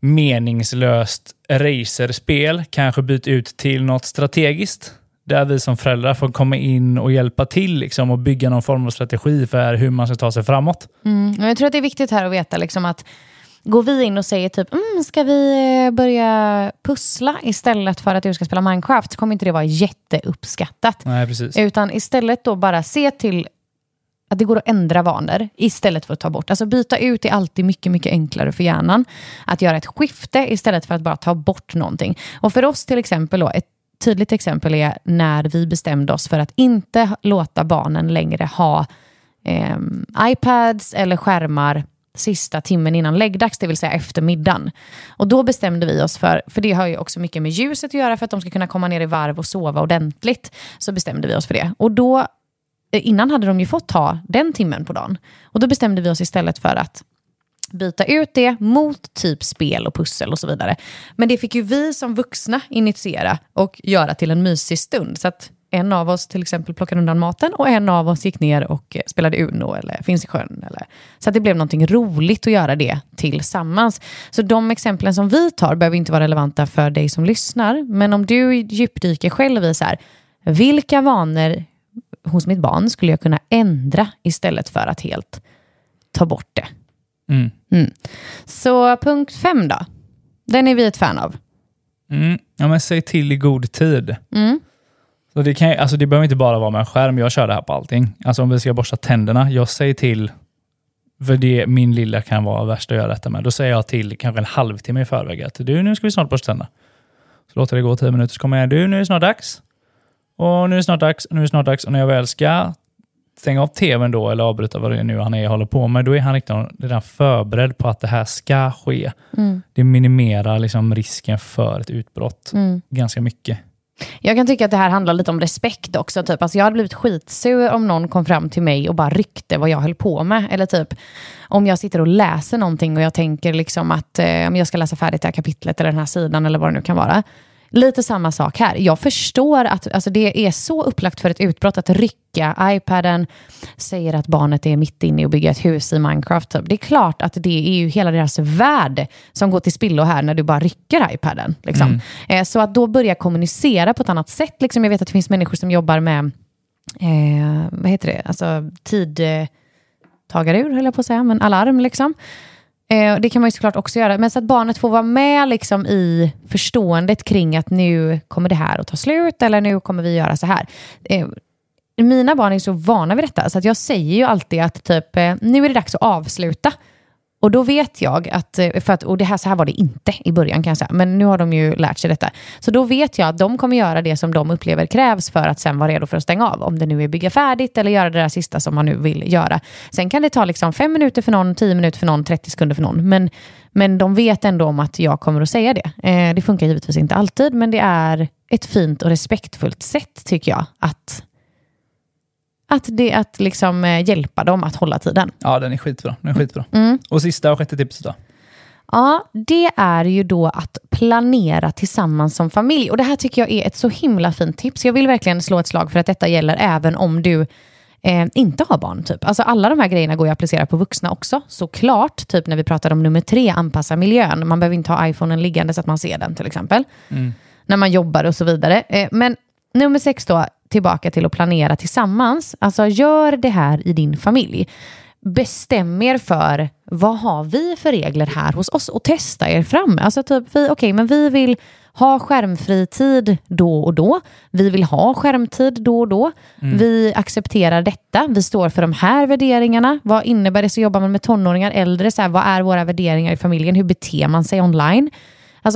meningslöst racerspel, kanske byta ut till något strategiskt. Där vi som föräldrar får komma in och hjälpa till liksom, och bygga någon form av strategi för hur man ska ta sig framåt. Mm. Jag tror att det är viktigt här att veta liksom att Går vi in och säger typ, mm, ska vi eh, börja pussla istället för att du ska spela Minecraft, så kommer inte det vara jätteuppskattat. Nej, precis. Utan istället då bara se till att det går att ändra vanor istället för att ta bort. Alltså byta ut är alltid mycket, mycket enklare för hjärnan. Att göra ett skifte istället för att bara ta bort någonting. Och för oss till exempel, då, ett tydligt exempel är när vi bestämde oss för att inte låta barnen längre ha eh, iPads eller skärmar sista timmen innan läggdags, det vill säga efter middagen. Och då bestämde vi oss för, för det har ju också mycket med ljuset att göra, för att de ska kunna komma ner i varv och sova ordentligt, så bestämde vi oss för det. Och då, eh, innan hade de ju fått ta den timmen på dagen. Och då bestämde vi oss istället för att byta ut det mot typ spel och pussel och så vidare. Men det fick ju vi som vuxna initiera och göra till en mysig stund. Så att en av oss till exempel plockade undan maten och en av oss gick ner och eh, spelade Uno eller Finns i sjön. Eller, så att det blev någonting roligt att göra det tillsammans. Så de exemplen som vi tar behöver inte vara relevanta för dig som lyssnar. Men om du djupdyker själv i så här, vilka vanor hos mitt barn skulle jag kunna ändra istället för att helt ta bort det? Mm. Så punkt fem då? Den är vi ett fan av. Mm. Ja, men säg till i god tid. Mm. Så det, kan, alltså det behöver inte bara vara med en skärm. Jag kör det här på allting. Alltså om vi ska borsta tänderna, jag säger till, för det min lilla kan vara värst att göra detta med. Då säger jag till kanske en halvtimme i förväg att du, nu ska vi snart borsta tänderna. Så låter det gå tio minuter, så kommer jag, du, nu är det snart dags. Och nu är det snart dags, och nu är det snart dags. Och när jag väl ska stänga av tvn då, eller avbryta vad det är nu han är håller på med, då är han redan, redan förberedd på att det här ska ske. Det minimerar liksom risken för ett utbrott ganska mycket. Jag kan tycka att det här handlar lite om respekt också. Typ. Alltså jag hade blivit skitsur om någon kom fram till mig och bara ryckte vad jag höll på med. Eller typ om jag sitter och läser någonting och jag tänker liksom att eh, om jag ska läsa färdigt det här kapitlet eller den här sidan eller vad det nu kan vara. Lite samma sak här. Jag förstår att alltså det är så upplagt för ett utbrott att rycka iPaden, säger att barnet är mitt inne i att bygga ett hus i Minecraft. Det är klart att det är ju hela deras värld som går till spillo här när du bara rycker iPaden. Liksom. Eh, så att då börja kommunicera på ett annat sätt. Liksom, jag vet att det finns människor som jobbar med eh, vad heter det? Alltså tid... Eh, höll jag på att säga, men alarm liksom. Eh, det kan man ju såklart också göra, men så att barnet får vara med liksom i förståendet kring att nu kommer det här att ta slut eller nu kommer vi göra så här. Eh, mina barn är så vana vid detta så att jag säger ju alltid att typ, eh, nu är det dags att avsluta. Och då vet jag att, eh, för att, och det här, så här var det inte i början kan jag säga, men nu har de ju lärt sig detta. Så då vet jag att de kommer göra det som de upplever krävs för att sen vara redo för att stänga av. Om det nu är bygga färdigt eller göra det där sista som man nu vill göra. Sen kan det ta liksom fem minuter för någon, tio minuter för någon, 30 sekunder för någon. Men, men de vet ändå om att jag kommer att säga det. Eh, det funkar givetvis inte alltid, men det är ett fint och respektfullt sätt tycker jag att att, det, att liksom, eh, hjälpa dem att hålla tiden. Ja, den är skitbra. Den är skitbra. Mm. Och sista och sjätte tipset då? Ja, det är ju då att planera tillsammans som familj. Och det här tycker jag är ett så himla fint tips. Jag vill verkligen slå ett slag för att detta gäller även om du eh, inte har barn. Typ. Alltså alla de här grejerna går ju att applicera på vuxna också, såklart. Typ när vi pratade om nummer tre, anpassa miljön. Man behöver inte ha iPhonen liggande så att man ser den till exempel. När man jobbar och så vidare. Eh, men nummer sex då, tillbaka till att planera tillsammans. Alltså gör det här i din familj. bestäm er för vad har vi för regler här hos oss och testa er fram. Alltså typ, vi, okay, men vi vill ha skärmfri tid då och då. Vi vill ha skärmtid då och då. Mm. Vi accepterar detta. Vi står för de här värderingarna. Vad innebär det? Så jobbar man med tonåringar, äldre. Så här, vad är våra värderingar i familjen? Hur beter man sig online?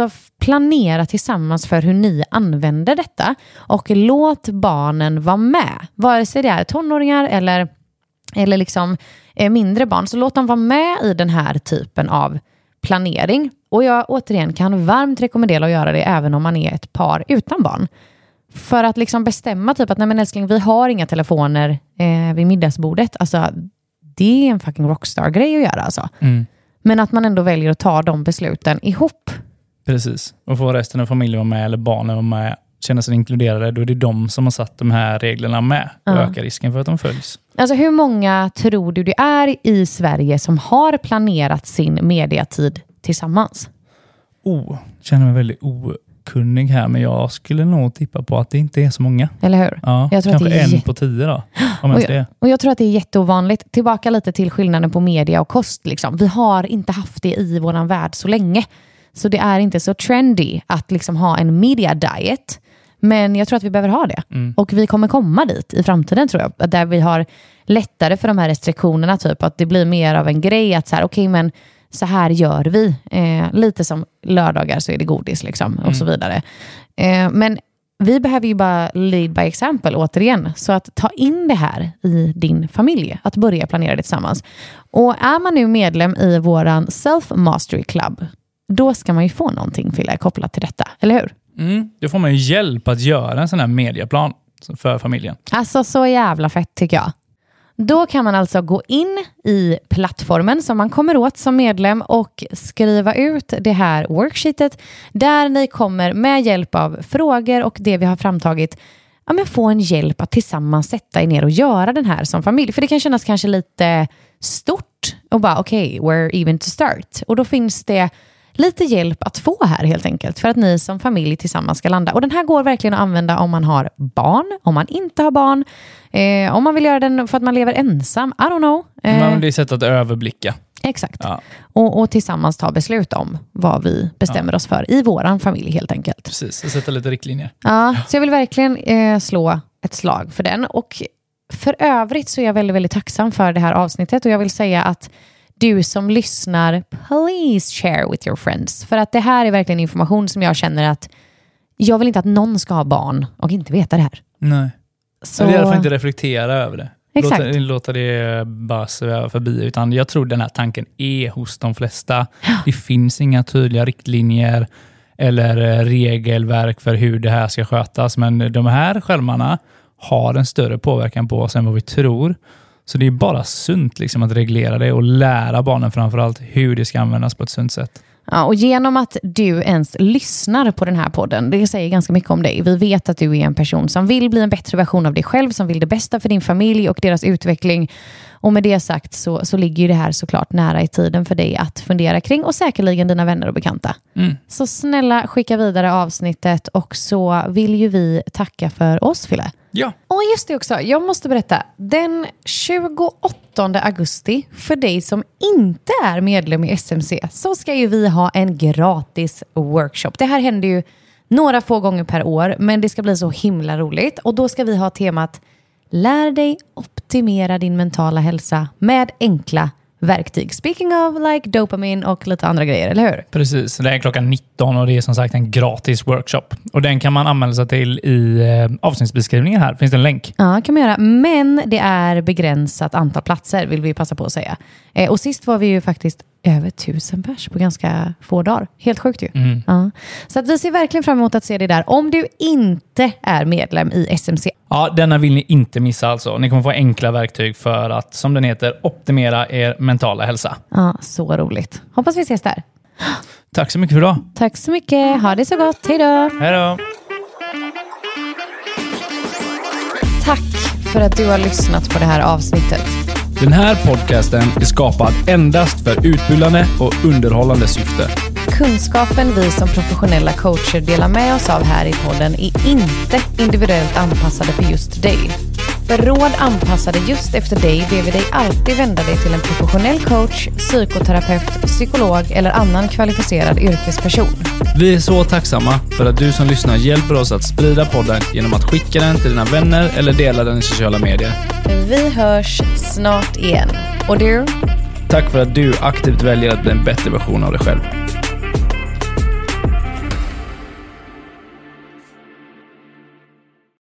Alltså planera tillsammans för hur ni använder detta och låt barnen vara med. Vare sig det är tonåringar eller, eller liksom eh, mindre barn. Så låt dem vara med i den här typen av planering. Och jag återigen kan varmt rekommendera att göra det även om man är ett par utan barn. För att liksom bestämma typ att nej men älskling, vi har inga telefoner eh, vid middagsbordet. Alltså, det är en fucking rockstar-grej att göra alltså. Mm. Men att man ändå väljer att ta de besluten ihop. Precis, och få resten av familjen vara med eller barnen vara med, känna sig inkluderade, då är det de som har satt de här reglerna med och ja. ökar risken för att de följs. Alltså hur många tror du det är i Sverige som har planerat sin mediatid tillsammans? Oh, känner mig väldigt okunnig här, men jag skulle nog tippa på att det inte är så många. Eller hur? Ja, jag tror kanske att det är en på tio då, om och, jag, och jag tror att det är jätteovanligt. Tillbaka lite till skillnaden på media och kost. Liksom. Vi har inte haft det i vår värld så länge. Så det är inte så trendy att liksom ha en media diet. Men jag tror att vi behöver ha det. Mm. Och vi kommer komma dit i framtiden tror jag. Där vi har lättare för de här restriktionerna. Typ att det blir mer av en grej att så här, okay, men så här gör vi. Eh, lite som lördagar så är det godis liksom, och mm. så vidare. Eh, men vi behöver ju bara lead by example återigen. Så att ta in det här i din familj. Att börja planera det tillsammans. Och är man nu medlem i våran Self Mastery Club, då ska man ju få någonting Fille, kopplat till detta, eller hur? Mm, då får man ju hjälp att göra en sån här mediaplan för familjen. Alltså så jävla fett tycker jag. Då kan man alltså gå in i plattformen som man kommer åt som medlem och skriva ut det här worksheetet där ni kommer med hjälp av frågor och det vi har framtagit ja, men få en hjälp att tillsammans sätta er ner och göra den här som familj. För det kan kännas kanske lite stort och bara okej, okay, where even to start? Och då finns det lite hjälp att få här helt enkelt för att ni som familj tillsammans ska landa. Och den här går verkligen att använda om man har barn, om man inte har barn, eh, om man vill göra den för att man lever ensam. I don't know. Eh, är ett sätt att överblicka. Exakt. Ja. Och, och, tillsammans ta beslut om vad vi bestämmer ja. oss för i vår familj helt enkelt. Precis, och sätta lite riktlinjer. Ja, så jag vill verkligen eh, slå ett slag för den. Och för övrigt så är jag väldigt, väldigt tacksam för det här avsnittet och jag vill säga att du som lyssnar, please share with your friends. För att det här är verkligen information som jag känner att jag vill inte att någon ska ha barn och inte veta det här. Nej. Så... Eller i alla fall inte reflektera över det. Exakt. Låta, låta det bara sväva förbi. Utan jag tror den här tanken är hos de flesta. Det finns inga tydliga riktlinjer eller eh, regelverk för hur det här ska skötas. Men de här skärmarna har en större påverkan på oss än vad vi tror. Så det är bara sunt liksom att reglera det och lära barnen framförallt hur det ska användas på ett sunt sätt. Ja, och genom att du ens lyssnar på den här podden, det säger ganska mycket om dig. Vi vet att du är en person som vill bli en bättre version av dig själv, som vill det bästa för din familj och deras utveckling. Och med det sagt så, så ligger det här såklart nära i tiden för dig att fundera kring och säkerligen dina vänner och bekanta. Mm. Så snälla skicka vidare avsnittet och så vill ju vi tacka för oss, Fille. Ja. Och just det också, jag måste berätta. Den 28 augusti, för dig som inte är medlem i SMC, så ska ju vi ha en gratis workshop. Det här händer ju några få gånger per år, men det ska bli så himla roligt. Och då ska vi ha temat Lär dig optimera din mentala hälsa med enkla verktyg. Speaking of like dopamin och lite andra grejer, eller hur? Precis, det är klockan 19 och det är som sagt en gratis workshop. Och Den kan man anmäla sig till i eh, avsnittsbeskrivningen här. Finns det en länk? Ja, kan man göra. Men det är begränsat antal platser, vill vi passa på att säga. Eh, och sist var vi ju faktiskt över tusen pers på ganska få dagar. Helt sjukt ju. Mm. Ja. Så att vi ser verkligen fram emot att se det där. Om du inte är medlem i SMC. Ja, denna vill ni inte missa alltså. Ni kommer få enkla verktyg för att, som den heter, optimera er mentala hälsa. Ja, så roligt. Hoppas vi ses där. Tack så mycket för idag. Tack så mycket. Ha det så gott. Hej då. Hej då. Tack för att du har lyssnat på det här avsnittet. Den här podcasten är skapad endast för utbildande och underhållande syfte. Kunskapen vi som professionella coacher delar med oss av här i podden är inte individuellt anpassade för just dig. För råd anpassade just efter dig ber vi dig alltid vända dig till en professionell coach, psykoterapeut, psykolog eller annan kvalificerad yrkesperson. Vi är så tacksamma för att du som lyssnar hjälper oss att sprida podden genom att skicka den till dina vänner eller dela den i sociala medier. Vi hörs snart igen. Och du? Tack för att du aktivt väljer att bli en bättre version av dig själv.